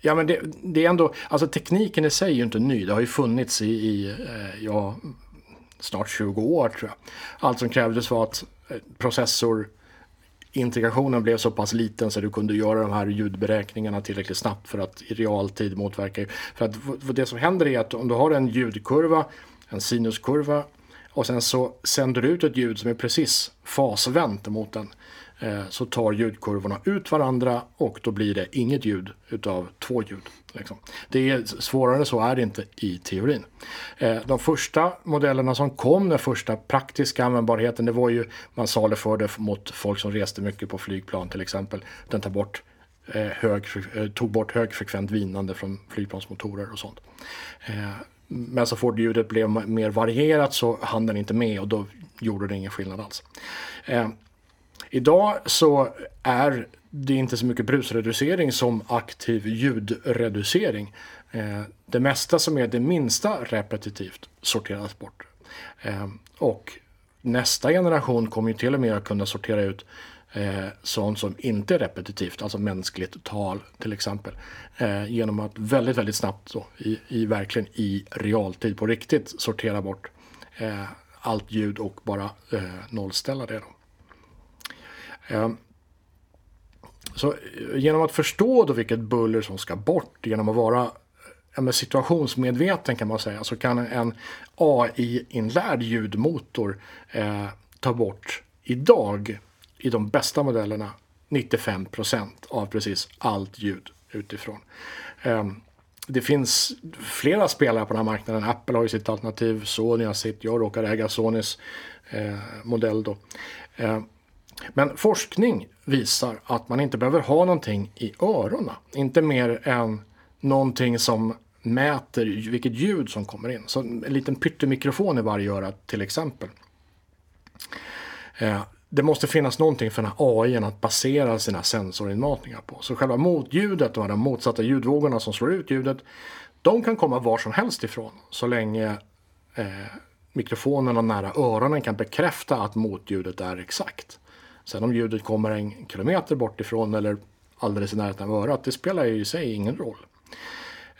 Ja men det, det, är ändå, alltså tekniken i sig är ju inte ny. Det har ju funnits i, i eh, ja, snart 20 år tror jag. Allt som krävdes var att processorintegrationen processor integrationen blev så pass liten så du kunde göra de här ljudberäkningarna tillräckligt snabbt för att i realtid motverka. För att för det som händer är att om du har en ljudkurva, en sinuskurva och sen så sänder du ut ett ljud som är precis fasvänt mot den Eh, så tar ljudkurvorna ut varandra och då blir det inget ljud utav två ljud. Liksom. Det är, svårare så är det inte i teorin. Eh, de första modellerna som kom, den första praktiska användbarheten, det var ju man saluförde mot folk som reste mycket på flygplan till exempel. Den tar bort eh, hög, eh, tog bort högfrekvent vinande från flygplansmotorer och sånt. Men så fort ljudet blev mer varierat så hann den inte med och då gjorde det ingen skillnad alls. Idag så är det inte så mycket brusreducering som aktiv ljudreducering. Eh, det mesta som är det minsta repetitivt sorteras bort. Eh, och nästa generation kommer ju till och med att kunna sortera ut eh, sånt som inte är repetitivt, alltså mänskligt tal till exempel. genom att väldigt, väldigt snabbt så, i, i verkligen i realtid på riktigt sortera bort allt ljud och bara nollställa det. Då. Ehm, så eh, genom att förstå då vilket buller som ska bort, genom att vara eh, ja, situationsmedveten kan man säga, så kan en AI-inlärd ljudmotor eh, ta bort idag i de bästa modellerna 95% av precis allt ljud utifrån. Eh, det finns flera spelare på den här marknaden. Apple har ju sitt alternativ, Sony har sitt, jag råkar äga Sonys eh, modell då. Ehm, men forskning visar att man inte behöver ha någonting i öronen. Inte mer än någonting som mäter vilket ljud som kommer in. Så en liten pyttemikrofon i varje öra till exempel. Eh, det måste finnas någonting för den här AI att basera sina sensorinmatningar på. Så själva motljudet och de motsatta ljudvågorna som slår ut ljudet, de kan komma var som helst ifrån så länge eh, mikrofonerna nära öronen kan bekräfta att motljudet är exakt. Sen om ljudet kommer en kilometer bort ifrån eller alldeles i närheten av örat, det spelar ju i sig ingen roll.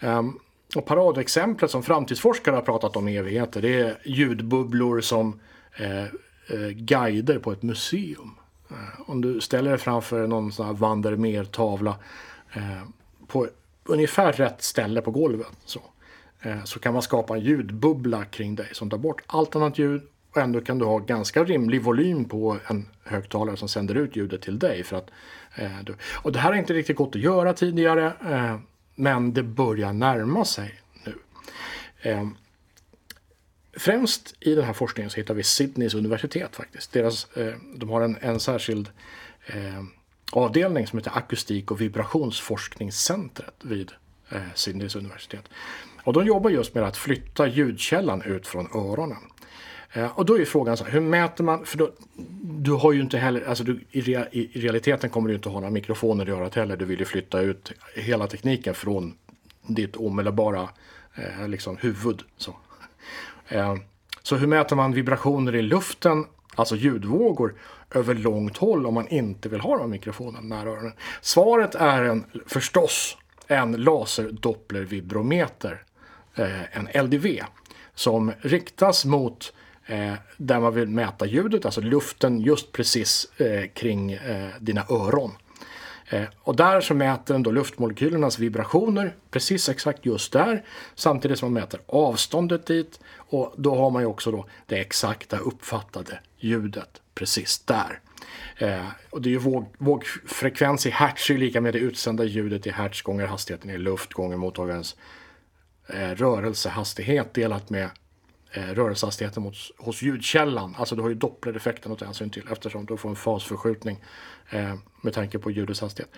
Um, och paradexemplet som framtidsforskare har pratat om i evigheter, det är ljudbubblor som eh, eh, guider på ett museum. Eh, om du ställer dig framför någon sån här Vandermeer-tavla eh, på ungefär rätt ställe på golvet så, eh, så kan man skapa en ljudbubbla kring dig som tar bort allt annat ljud och ändå kan du ha ganska rimlig volym på en högtalare som sänder ut ljudet till dig. För att, eh, du, och det här har inte riktigt gått att göra tidigare, eh, men det börjar närma sig nu. Eh, främst i den här forskningen så hittar vi Sydneys universitet faktiskt. Deras, eh, de har en, en särskild eh, avdelning som heter Akustik och vibrationsforskningscentret vid eh, Sydneys universitet. Och de jobbar just med att flytta ljudkällan ut från öronen. Eh, och då är frågan så här, hur mäter man? För då, du har ju inte heller, alltså du, i, rea, i, realiteten kommer du inte ha några mikrofoner i örat heller. Du vill ju flytta ut hela tekniken från ditt omedelbara eh, liksom huvud. Så. Eh, så hur mäter man vibrationer i luften, alltså ljudvågor, över långt håll om man inte vill ha de här mikrofonerna nära öronen? Svaret är en, förstås en laserdopplervibrometer, eh, en LDV, som riktas mot eh, där man vill mäta ljudet, alltså luften just precis eh, kring eh, dina öron. Eh, och där så mäter den då luftmolekylernas vibrationer precis exakt just där samtidigt som man mäter avståndet dit och då har man ju också då det exakta uppfattade ljudet precis där. Eh, och det är ju våg, vågfrekvens i hertz är lika med det utsända ljudet i hertz gånger hastigheten i luft gånger mottagarens eh, rörelsehastighet delat med rörelsehastigheten mot, hos ljudkällan. Alltså du har ju dopplereffekten att ta hänsyn till eftersom du får en fasförskjutning eh, med tanke på ljudets hastighet.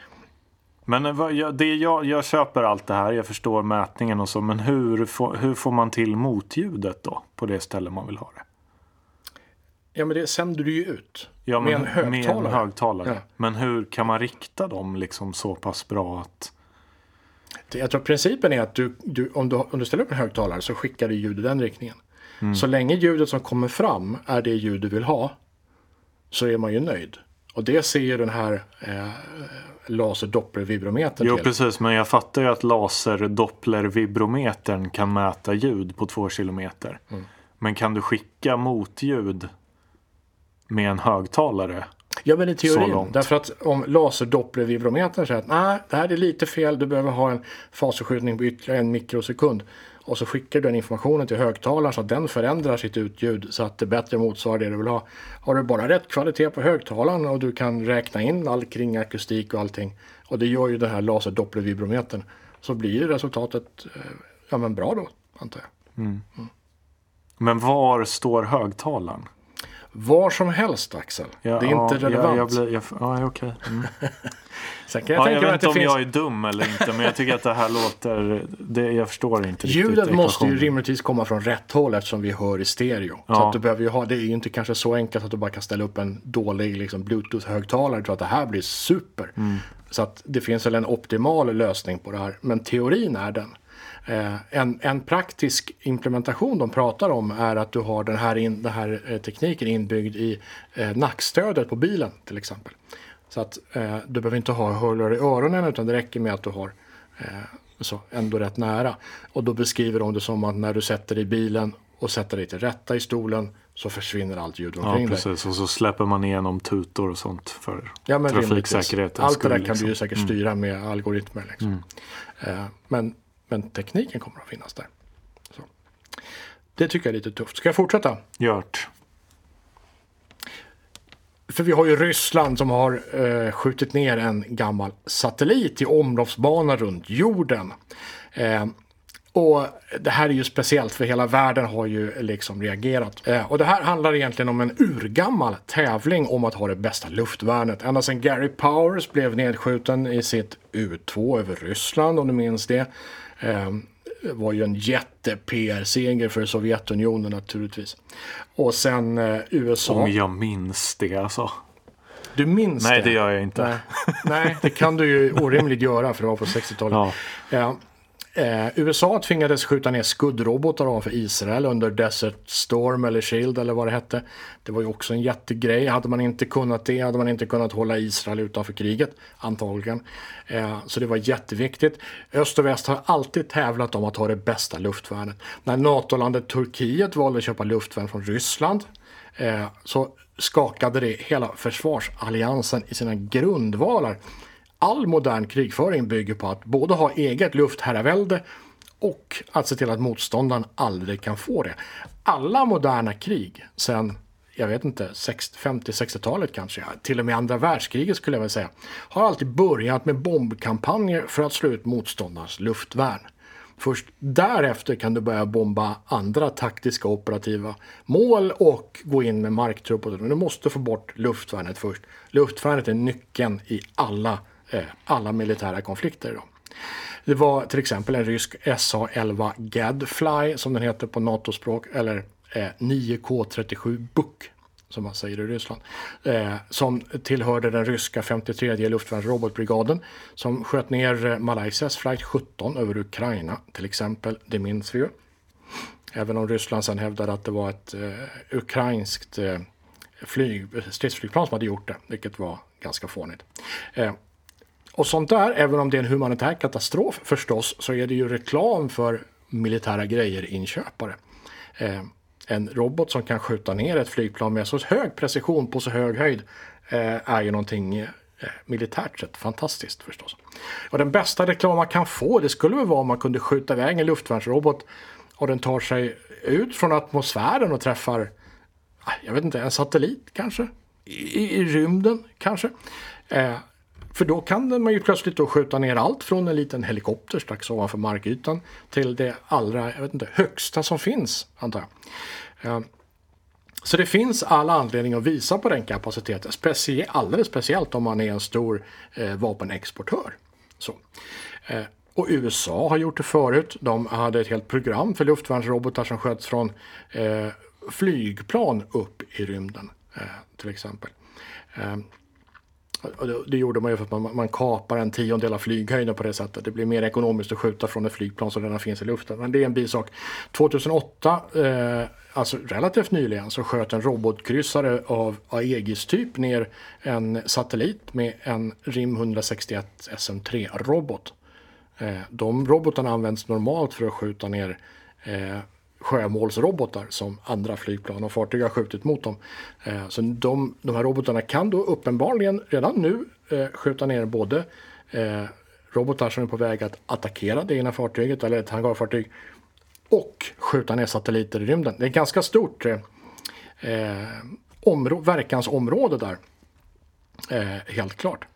Men eh, vad, det jag, jag köper allt det här, jag förstår mätningen och så, men hur, hur får man till motljudet då på det ställe man vill ha det? Ja men det sänder du ju ut. Ja, med en högtalare. Med en högtalare. Ja. Men hur kan man rikta dem liksom så pass bra att... Jag tror principen är att du, du, om, du, om du ställer upp en högtalare så skickar du ljud i den riktningen. Mm. Så länge ljudet som kommer fram är det ljud du vill ha så är man ju nöjd. Och det ser ju den här eh, laserdopplervibrometern Jo till. precis, men jag fattar ju att laserdopplervibrometern kan mäta ljud på två kilometer. Mm. Men kan du skicka motljud med en högtalare? Ja men i teorin. Därför att om laserdopplervibrometern säger att nej, det här är lite fel, du behöver ha en fasförskjutning på ytterligare en mikrosekund och så skickar du den informationen till högtalaren så att den förändrar sitt utljud så att det bättre motsvarar det du vill ha. Har du bara rätt kvalitet på högtalaren och du kan räkna in all kringakustik och allting och det gör ju den här laserdopplervibrometern så blir ju resultatet eh, ja, men bra då, antar jag. Mm. Mm. Men var står högtalaren? Var som helst Axel. Ja, det är ja, inte relevant. Ja, jag blir, jag, ja, okay. Mm. Sen kan jag, ja, jag vet inte om finns... jag är dum eller inte, men jag tycker att det här låter... Det, jag förstår inte riktigt. Ljudet måste ju rimligtvis komma från rätt håll eftersom vi hör i stereo. Ja. Så att du behöver ju ha, det är ju inte kanske så enkelt att du bara kan ställa upp en dålig liksom, bluetooth-högtalare och tro att det här blir super. Mm. Så att det finns väl en optimal lösning på det här. Men teorin är den. Eh, en, en praktisk implementation de pratar om är att du har den här, in, den här eh, tekniken inbyggd i eh, nackstödet på bilen till exempel. Så att eh, du behöver inte ha hörlurar i öronen utan det räcker med att du har eh, så ändå rätt nära. Och då beskriver de det som att när du sätter dig i bilen och sätter dig till rätta i stolen så försvinner allt ljud omkring ja, precis. dig. Och så släpper man igenom tutor och sånt för ja, trafiksäkerheten. Allt det där kan liksom. du ju säkert mm. styra mm. med algoritmer. Liksom. Mm. Eh, men, men tekniken kommer att finnas där. Så. Det tycker jag är lite tufft. Ska jag fortsätta? Gjort. För vi har ju Ryssland som har eh, skjutit ner en gammal satellit i omloppsbana runt jorden. Eh, och det här är ju speciellt för hela världen har ju liksom reagerat. Eh, och det här handlar egentligen om en urgammal tävling om att ha det bästa luftvärnet. Ända sedan Gary Powers blev nedskjuten i sitt U2 över Ryssland om du minns det. Eh, var ju en jätte-PR-seger för Sovjetunionen naturligtvis. Och sen eh, USA. Om jag minns det alltså. Du minns Nej, det? det gör jag inte. Nej, Nej det kan du ju orimligt göra för det var på 60-talet. Ja. Eh, USA tvingades skjuta ner skuddrobotar ovanför Israel under Desert Storm eller Shield eller vad det hette. Det var ju också en jättegrej. Hade man inte kunnat det hade man inte kunnat hålla Israel utanför kriget antagligen. Eh, så det var jätteviktigt. Öst och väst har alltid tävlat om att ha det bästa luftvärnet. När NATO-landet Turkiet valde att köpa luftvärn från Ryssland eh, så skakade det hela försvarsalliansen i sina grundvalar all modern krigföring bygger på att både ha eget luftherravälde och att se till att motståndaren aldrig kan få det. Alla moderna krig sen jag vet inte, 50-60-talet kanske, till och med andra världskriget skulle jag vilja säga, har alltid börjat med bombkampanjer för att slå ut motståndarens luftvärn. Först därefter kan du börja bomba andra taktiska operativa mål och gå in med marktrupper. Men du måste få bort luftvärnet först. Luftvärnet är nyckeln i alla Eh, alla militära konflikter. Då. Det var till exempel en rysk SA-11 Gadfly som den heter på NATO-språk eller eh, 9K37 Buk som man säger i Ryssland, eh, som tillhörde den ryska 53 luftvärnsrobotbrigaden som sköt ner eh, Malaysias flight 17 över Ukraina till exempel, det minns vi ju. Även om Ryssland sen hävdade att det var ett eh, ukrainskt eh, flyg, stridsflygplan som hade gjort det, vilket var ganska fånigt. Och sånt där, även om det är en humanitär katastrof förstås, så är det ju reklam för militära grejer-inköpare. Eh, en robot som kan skjuta ner ett flygplan med så hög precision på så hög höjd eh, är ju någonting eh, militärt sett fantastiskt förstås. Och den bästa reklam man kan få det skulle väl vara om man kunde skjuta iväg en luftvärnsrobot och den tar sig ut från atmosfären och träffar, ah, jag vet inte, en satellit kanske? I, i rymden kanske? Eh, för då kan man ju plötsligt då skjuta ner allt från en liten helikopter strax ovanför markytan till det allra jag vet inte, högsta som finns, antar jag. Eh, så det finns all anledning att visa på den kapaciteten, specie alldeles speciellt om man är en stor eh, vapenexportör. Så. Eh, och USA har gjort det förut. De hade ett helt program för luftvärnsrobotar som sköts från eh, flygplan upp i rymden eh, till exempel. Eh, det, det, gjorde man ju för att man, man kapar en tiondel av flyghöjden på det sättet. Det blir mer ekonomiskt att skjuta från ett flygplan som redan finns i luften. Men det är en bisak. 2008, eh, alltså relativt nyligen, så sköt en robotkryssare av Aegis typ ner en satellit med en RIM 161 SM3-robot. Eh, de robotarna används normalt för att skjuta ner eh, sjömålsrobotar som andra flygplan och fartyg har skjutit mot dem. Eh, så de, de här robotarna kan då uppenbarligen redan nu eh, skjuta ner både eh, robotar som är på väg att attackera det ena fartyget eller ett hangarfartyg och skjuta ner satelliter i rymden. Det är ett ganska stort eh, eh verkansområde där. Eh, helt klart.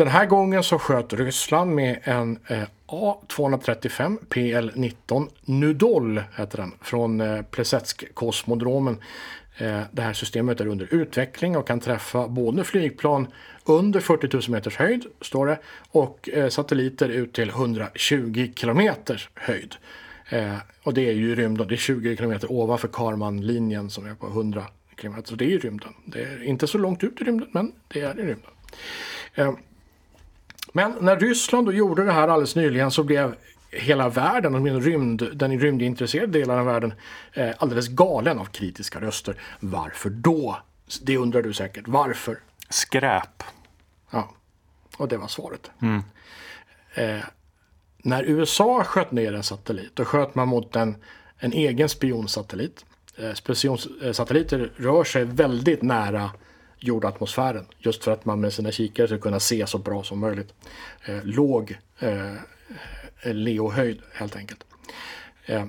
Den här gången så sköt Ryssland med en eh, A235 PL-19 Nudol heter den från eh, Plesetsk-kosmodromen. Eh, det här systemet är under utveckling och kan träffa både flygplan under 40 000 meters höjd, står det, och eh, satelliter ut till 120 kilometers höjd. Eh, och det är ju rymden, det är 20 kilometer ovanför Karman-linjen som är på 100 kilometer. Så det är ju rymden. Det är inte så långt ut i rymden, men det är i rymden. Eh, men när Ryssland då gjorde det här alldeles nyligen så blev hela världen, den, rymd, den rymdintresserade delen av världen, eh, alldeles galen av kritiska röster. Varför då? Det undrar du säkert. Varför? Skräp. Ja, och det var svaret. Mm. Eh, när USA sköt ner en satellit, då sköt man mot en, en egen spionsatellit. Eh, spionsatelliter rör sig väldigt nära jordatmosfären. Just för att man med sina kikare ska kunna se så bra som möjligt. Eh, låg eh, eh, leohöjd helt enkelt. Eh,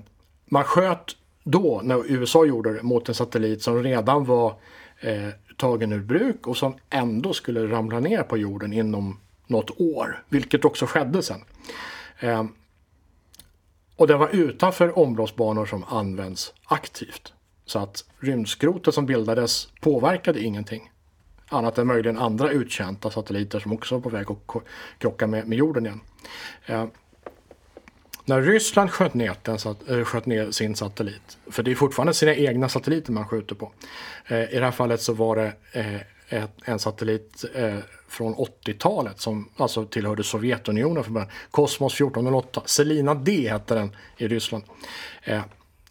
man sköt då, när USA gjorde det, mot en satellit som redan var eh, tagen ur bruk och som ändå skulle ramla ner på jorden inom något år. Vilket också skedde sen. Eh, och den var utanför omloppsbanor som används aktivt. Så att rymdskrotet som bildades påverkade ingenting. Annat än möjligen andra uttjänta satelliter som också var på väg att krocka med, med jorden igen. Eh, när Ryssland sköt ner, den, äh, sköt ner, sin satellit, för det är fortfarande sina egna satelliter man skjuter på. Eh, I det här fallet så var det eh, ett, en satellit eh, från 80-talet som alltså tillhörde Sovjetunionen från början. Kosmos 1408, Selina D hette den i Ryssland. Eh,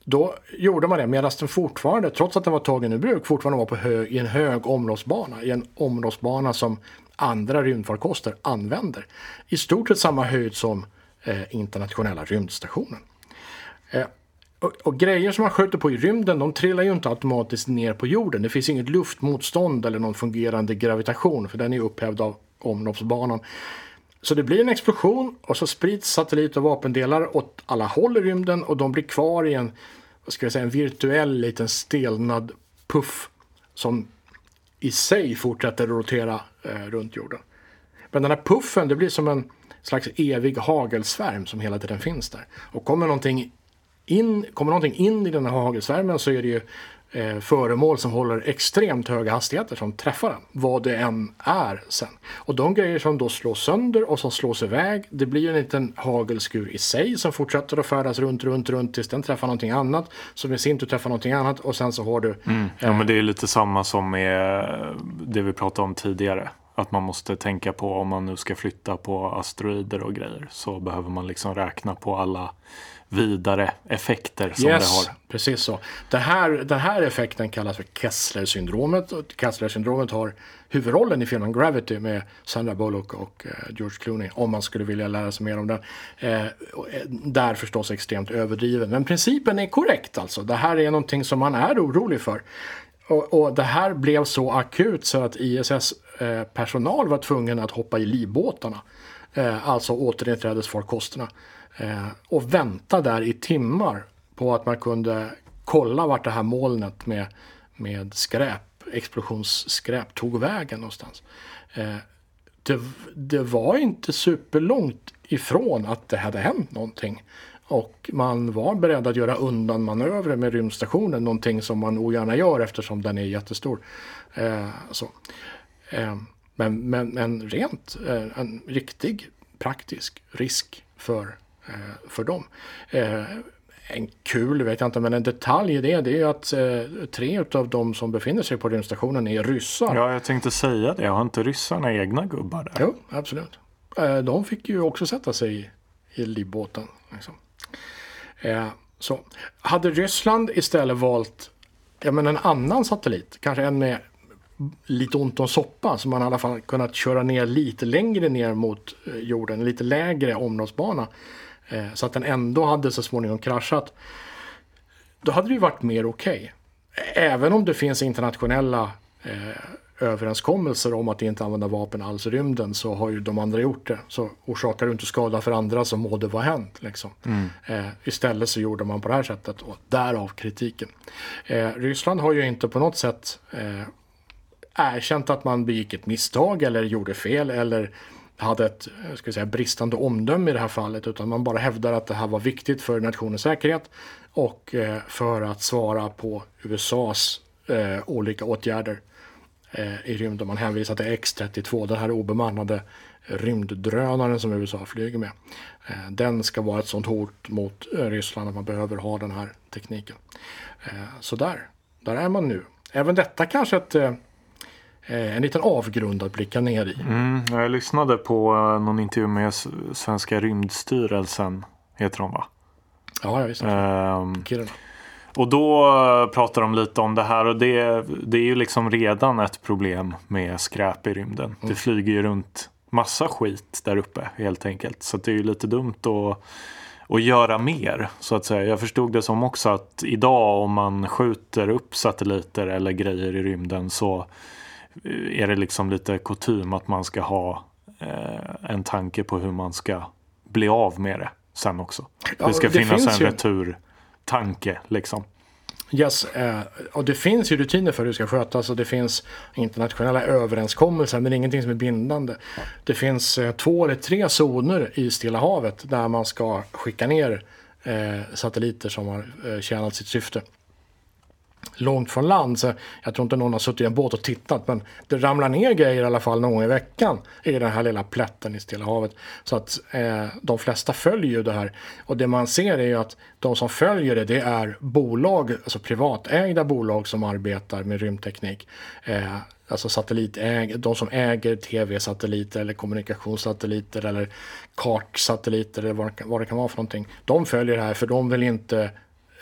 då gjorde man det medan den fortfarande, trots att den var tagen ur bruk, fortfarande var på hö, i en hög omloppsbana. I en omloppsbana som andra rymdfarkoster använder. I stort sett samma höjd som eh, internationella rymdstationen. Eh, och, och, grejer som man skjuter på i rymden, de trillar ju inte automatiskt ner på jorden. Det finns inget luftmotstånd eller någon fungerande gravitation, för den är upphävd av omloppsbanan. Så det blir en explosion och så sprids satellit och vapendelar åt alla håll i rymden och de blir kvar i en, vad ska jag säga, en virtuell liten stelnad puff som i sig fortsätter rotera eh, runt jorden. Men den här puffen, det blir som en slags evig hagelsvärm som hela tiden finns där. Och kommer någonting in, kommer någonting in i den här hagelsvärmen så är det ju eh, föremål som håller extremt höga hastigheter som träffar den, vad det än är sen. Och de grejer som då slås sönder och som slås iväg, det blir en liten hagelskur i sig som fortsätter att färdas runt, runt, runt tills den träffar någonting annat, som i sin tur träffar någonting annat och sen så har du... Mm. Ja, men det är lite samma som med det vi pratade om tidigare. Att man måste tänka på om man nu ska flytta på asteroider och grejer så behöver man liksom räkna på alla vidare effekter som yes, det har. Precis så. Det här, den här effekten kallas för Kessler-syndromet. Kessler-syndromet har huvudrollen i filmen Gravity med Sandra Bullock och eh, George Clooney. Om man skulle vilja lära sig mer om den. Eh, eh, där förstås extremt överdriven. Men principen är korrekt alltså. Det här är någonting som man är orolig för. Och, och det här blev så akut så att ISS eh, var tvungen att hoppa i livbåtarna. Eh, alltså återinträdesfarkosterna. Eh, och vänta där i timmar på att man kunde kolla vart det här molnet med, med skräp, explosionsskräp tog vägen någonstans. Eh, det, det var inte superlångt ifrån att det hade hänt någonting. Och man var beredd att göra undanmanövrer med rymdstationen, någonting som man ogärna gör eftersom den är jättestor. Eh, så. Eh, men, men, men rent eh, en riktig praktisk risk för för dem. Eh, en kul, vet jag inte, men en detalj i det, det är att eh, tre av de som befinner sig på rymdstationen är ryssar. Ja, jag tänkte säga det. Har inte ryssarna egna gubbar där? Jo, absolut. de fick ju också sätta sig i, livbåten. Liksom. så. Hade Ryssland istället valt ja, men en annan satellit, kanske en med lite ont om soppa, så man i alla fall kunnat köra ner lite längre ner mot jorden, lite lägre omloppsbana Eh, så att den ändå hade så småningom kraschat. Då hade det ju varit mer okej. Okay. Även om det finns internationella eh, överenskommelser om att inte använda vapen alls i rymden så har ju de andra gjort det. Så orsakar du inte skada för andra så må det vara hänt. Liksom. Mm. Eh, istället så gjorde man på det här sättet och därav kritiken. Eh, Ryssland har ju inte på något sätt eh, erkänt att man begick ett misstag eller gjorde fel eller hade ett eh, ska säga, bristande omdöme i det här fallet utan man bara hävdar att det här var viktigt för nationens säkerhet och eh, för att svara på USAs eh, olika åtgärder eh, i rymden. Man hänvisar till X-32, den här obemannade rymddrönaren som USA flyger med. Eh, den ska vara ett sånt hot mot eh, Ryssland att man behöver ha den här tekniken. Eh, så där, där är man nu. Även detta kanske ett Eh, en liten avgrund att blicka ner i. Mm, jag lyssnade på eh, någon intervju med Svenska rymdstyrelsen, heter de va? Ja, jag visste. Um, Kiruna. Och då eh, pratar de lite om det här och det, det är ju liksom redan ett problem med skräp i rymden. Mm. Det flyger ju runt massa skit där uppe helt enkelt. Så det är ju lite dumt att, att göra mer så att säga. Jag förstod det som också att idag om man skjuter upp satelliter eller grejer i rymden så är det liksom lite kutym att man ska ha eh, en tanke på hur man ska bli av med det sen också. Ja, det ska det finnas en ju... returtanke liksom. Yes, eh, och det finns ju rutiner för hur det ska skötas och det finns internationella överenskommelser men ingenting som är bindande. Det finns eh, två eller tre zoner i Stilla havet där man ska skicka ner eh, satelliter som har eh, tjänat sitt syfte långt från land. Så jag tror inte någon har suttit i en båt och tittat men det ramlar ner grejer i alla fall någon gång i veckan i den här lilla plätten i Stilla havet. Så att eh, de flesta följer ju det här. Och det man ser är ju att de som följer det, det är bolag, alltså privatägda bolag som arbetar med rymdteknik. Eh, alltså satellitäg, de som äger tv-satelliter eller kommunikationssatelliter eller kartsatelliter eller vad, vad det kan vara för någonting. De följer det här för de vill inte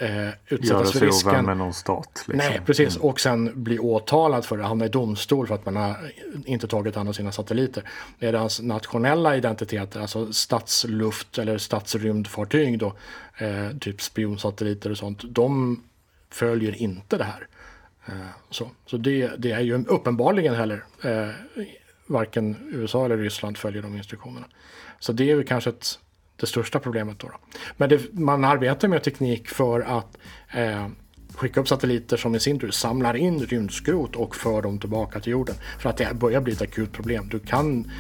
eh, utsättas för risken. Göra med någon stat. Liksom. Nej, precis. Mm. Och sen bli åtalad för det, hamna i domstol för att man har inte tagit hand om sina satelliter. Medan nationella identiteter, alltså stadsluft eller stadsrymdfartyg då, eh, typ spionsatelliter och sånt, de följer inte det här. Eh, så så det, det, är ju uppenbarligen heller eh, varken USA eller Ryssland följer de instruktionerna. Så det är ju kanske ett det största problemet. Då, då. Men det, man arbetar med teknik för att eh, skicka upp satelliter som i sin tur samlar in rymdskrot och för dem tillbaka till jorden. För att det börjar bli ett akut problem. Du kan,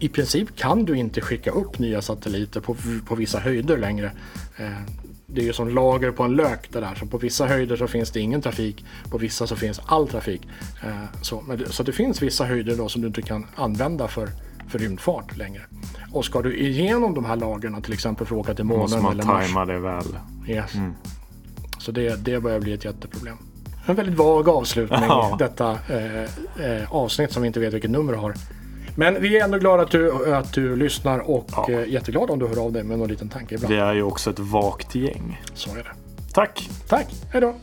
I princip kan du inte skicka upp nya satelliter på, på vissa höjder längre. Eh, det är ju som lager på en lök det där. Så på vissa höjder så finns det ingen trafik. På vissa så finns all trafik. Eh, så, det, så det finns vissa höjder då som du inte kan använda för för rymdfart längre. Och ska du igenom de här lagren, till exempel för att åka till månen Måste man eller Mars. tajma det väl. Yes. Mm. Så det, det börjar bli ett jätteproblem. En väldigt vag avslutning, ja. detta eh, eh, avsnitt som vi inte vet vilket nummer det har. Men vi är ändå glada att du, att du lyssnar och ja. Eh, jätteglada om du hör av dig med någon liten tanke ibland. Vi är ju också ett vagt gäng. Så är det. Tack! Tack, hej då!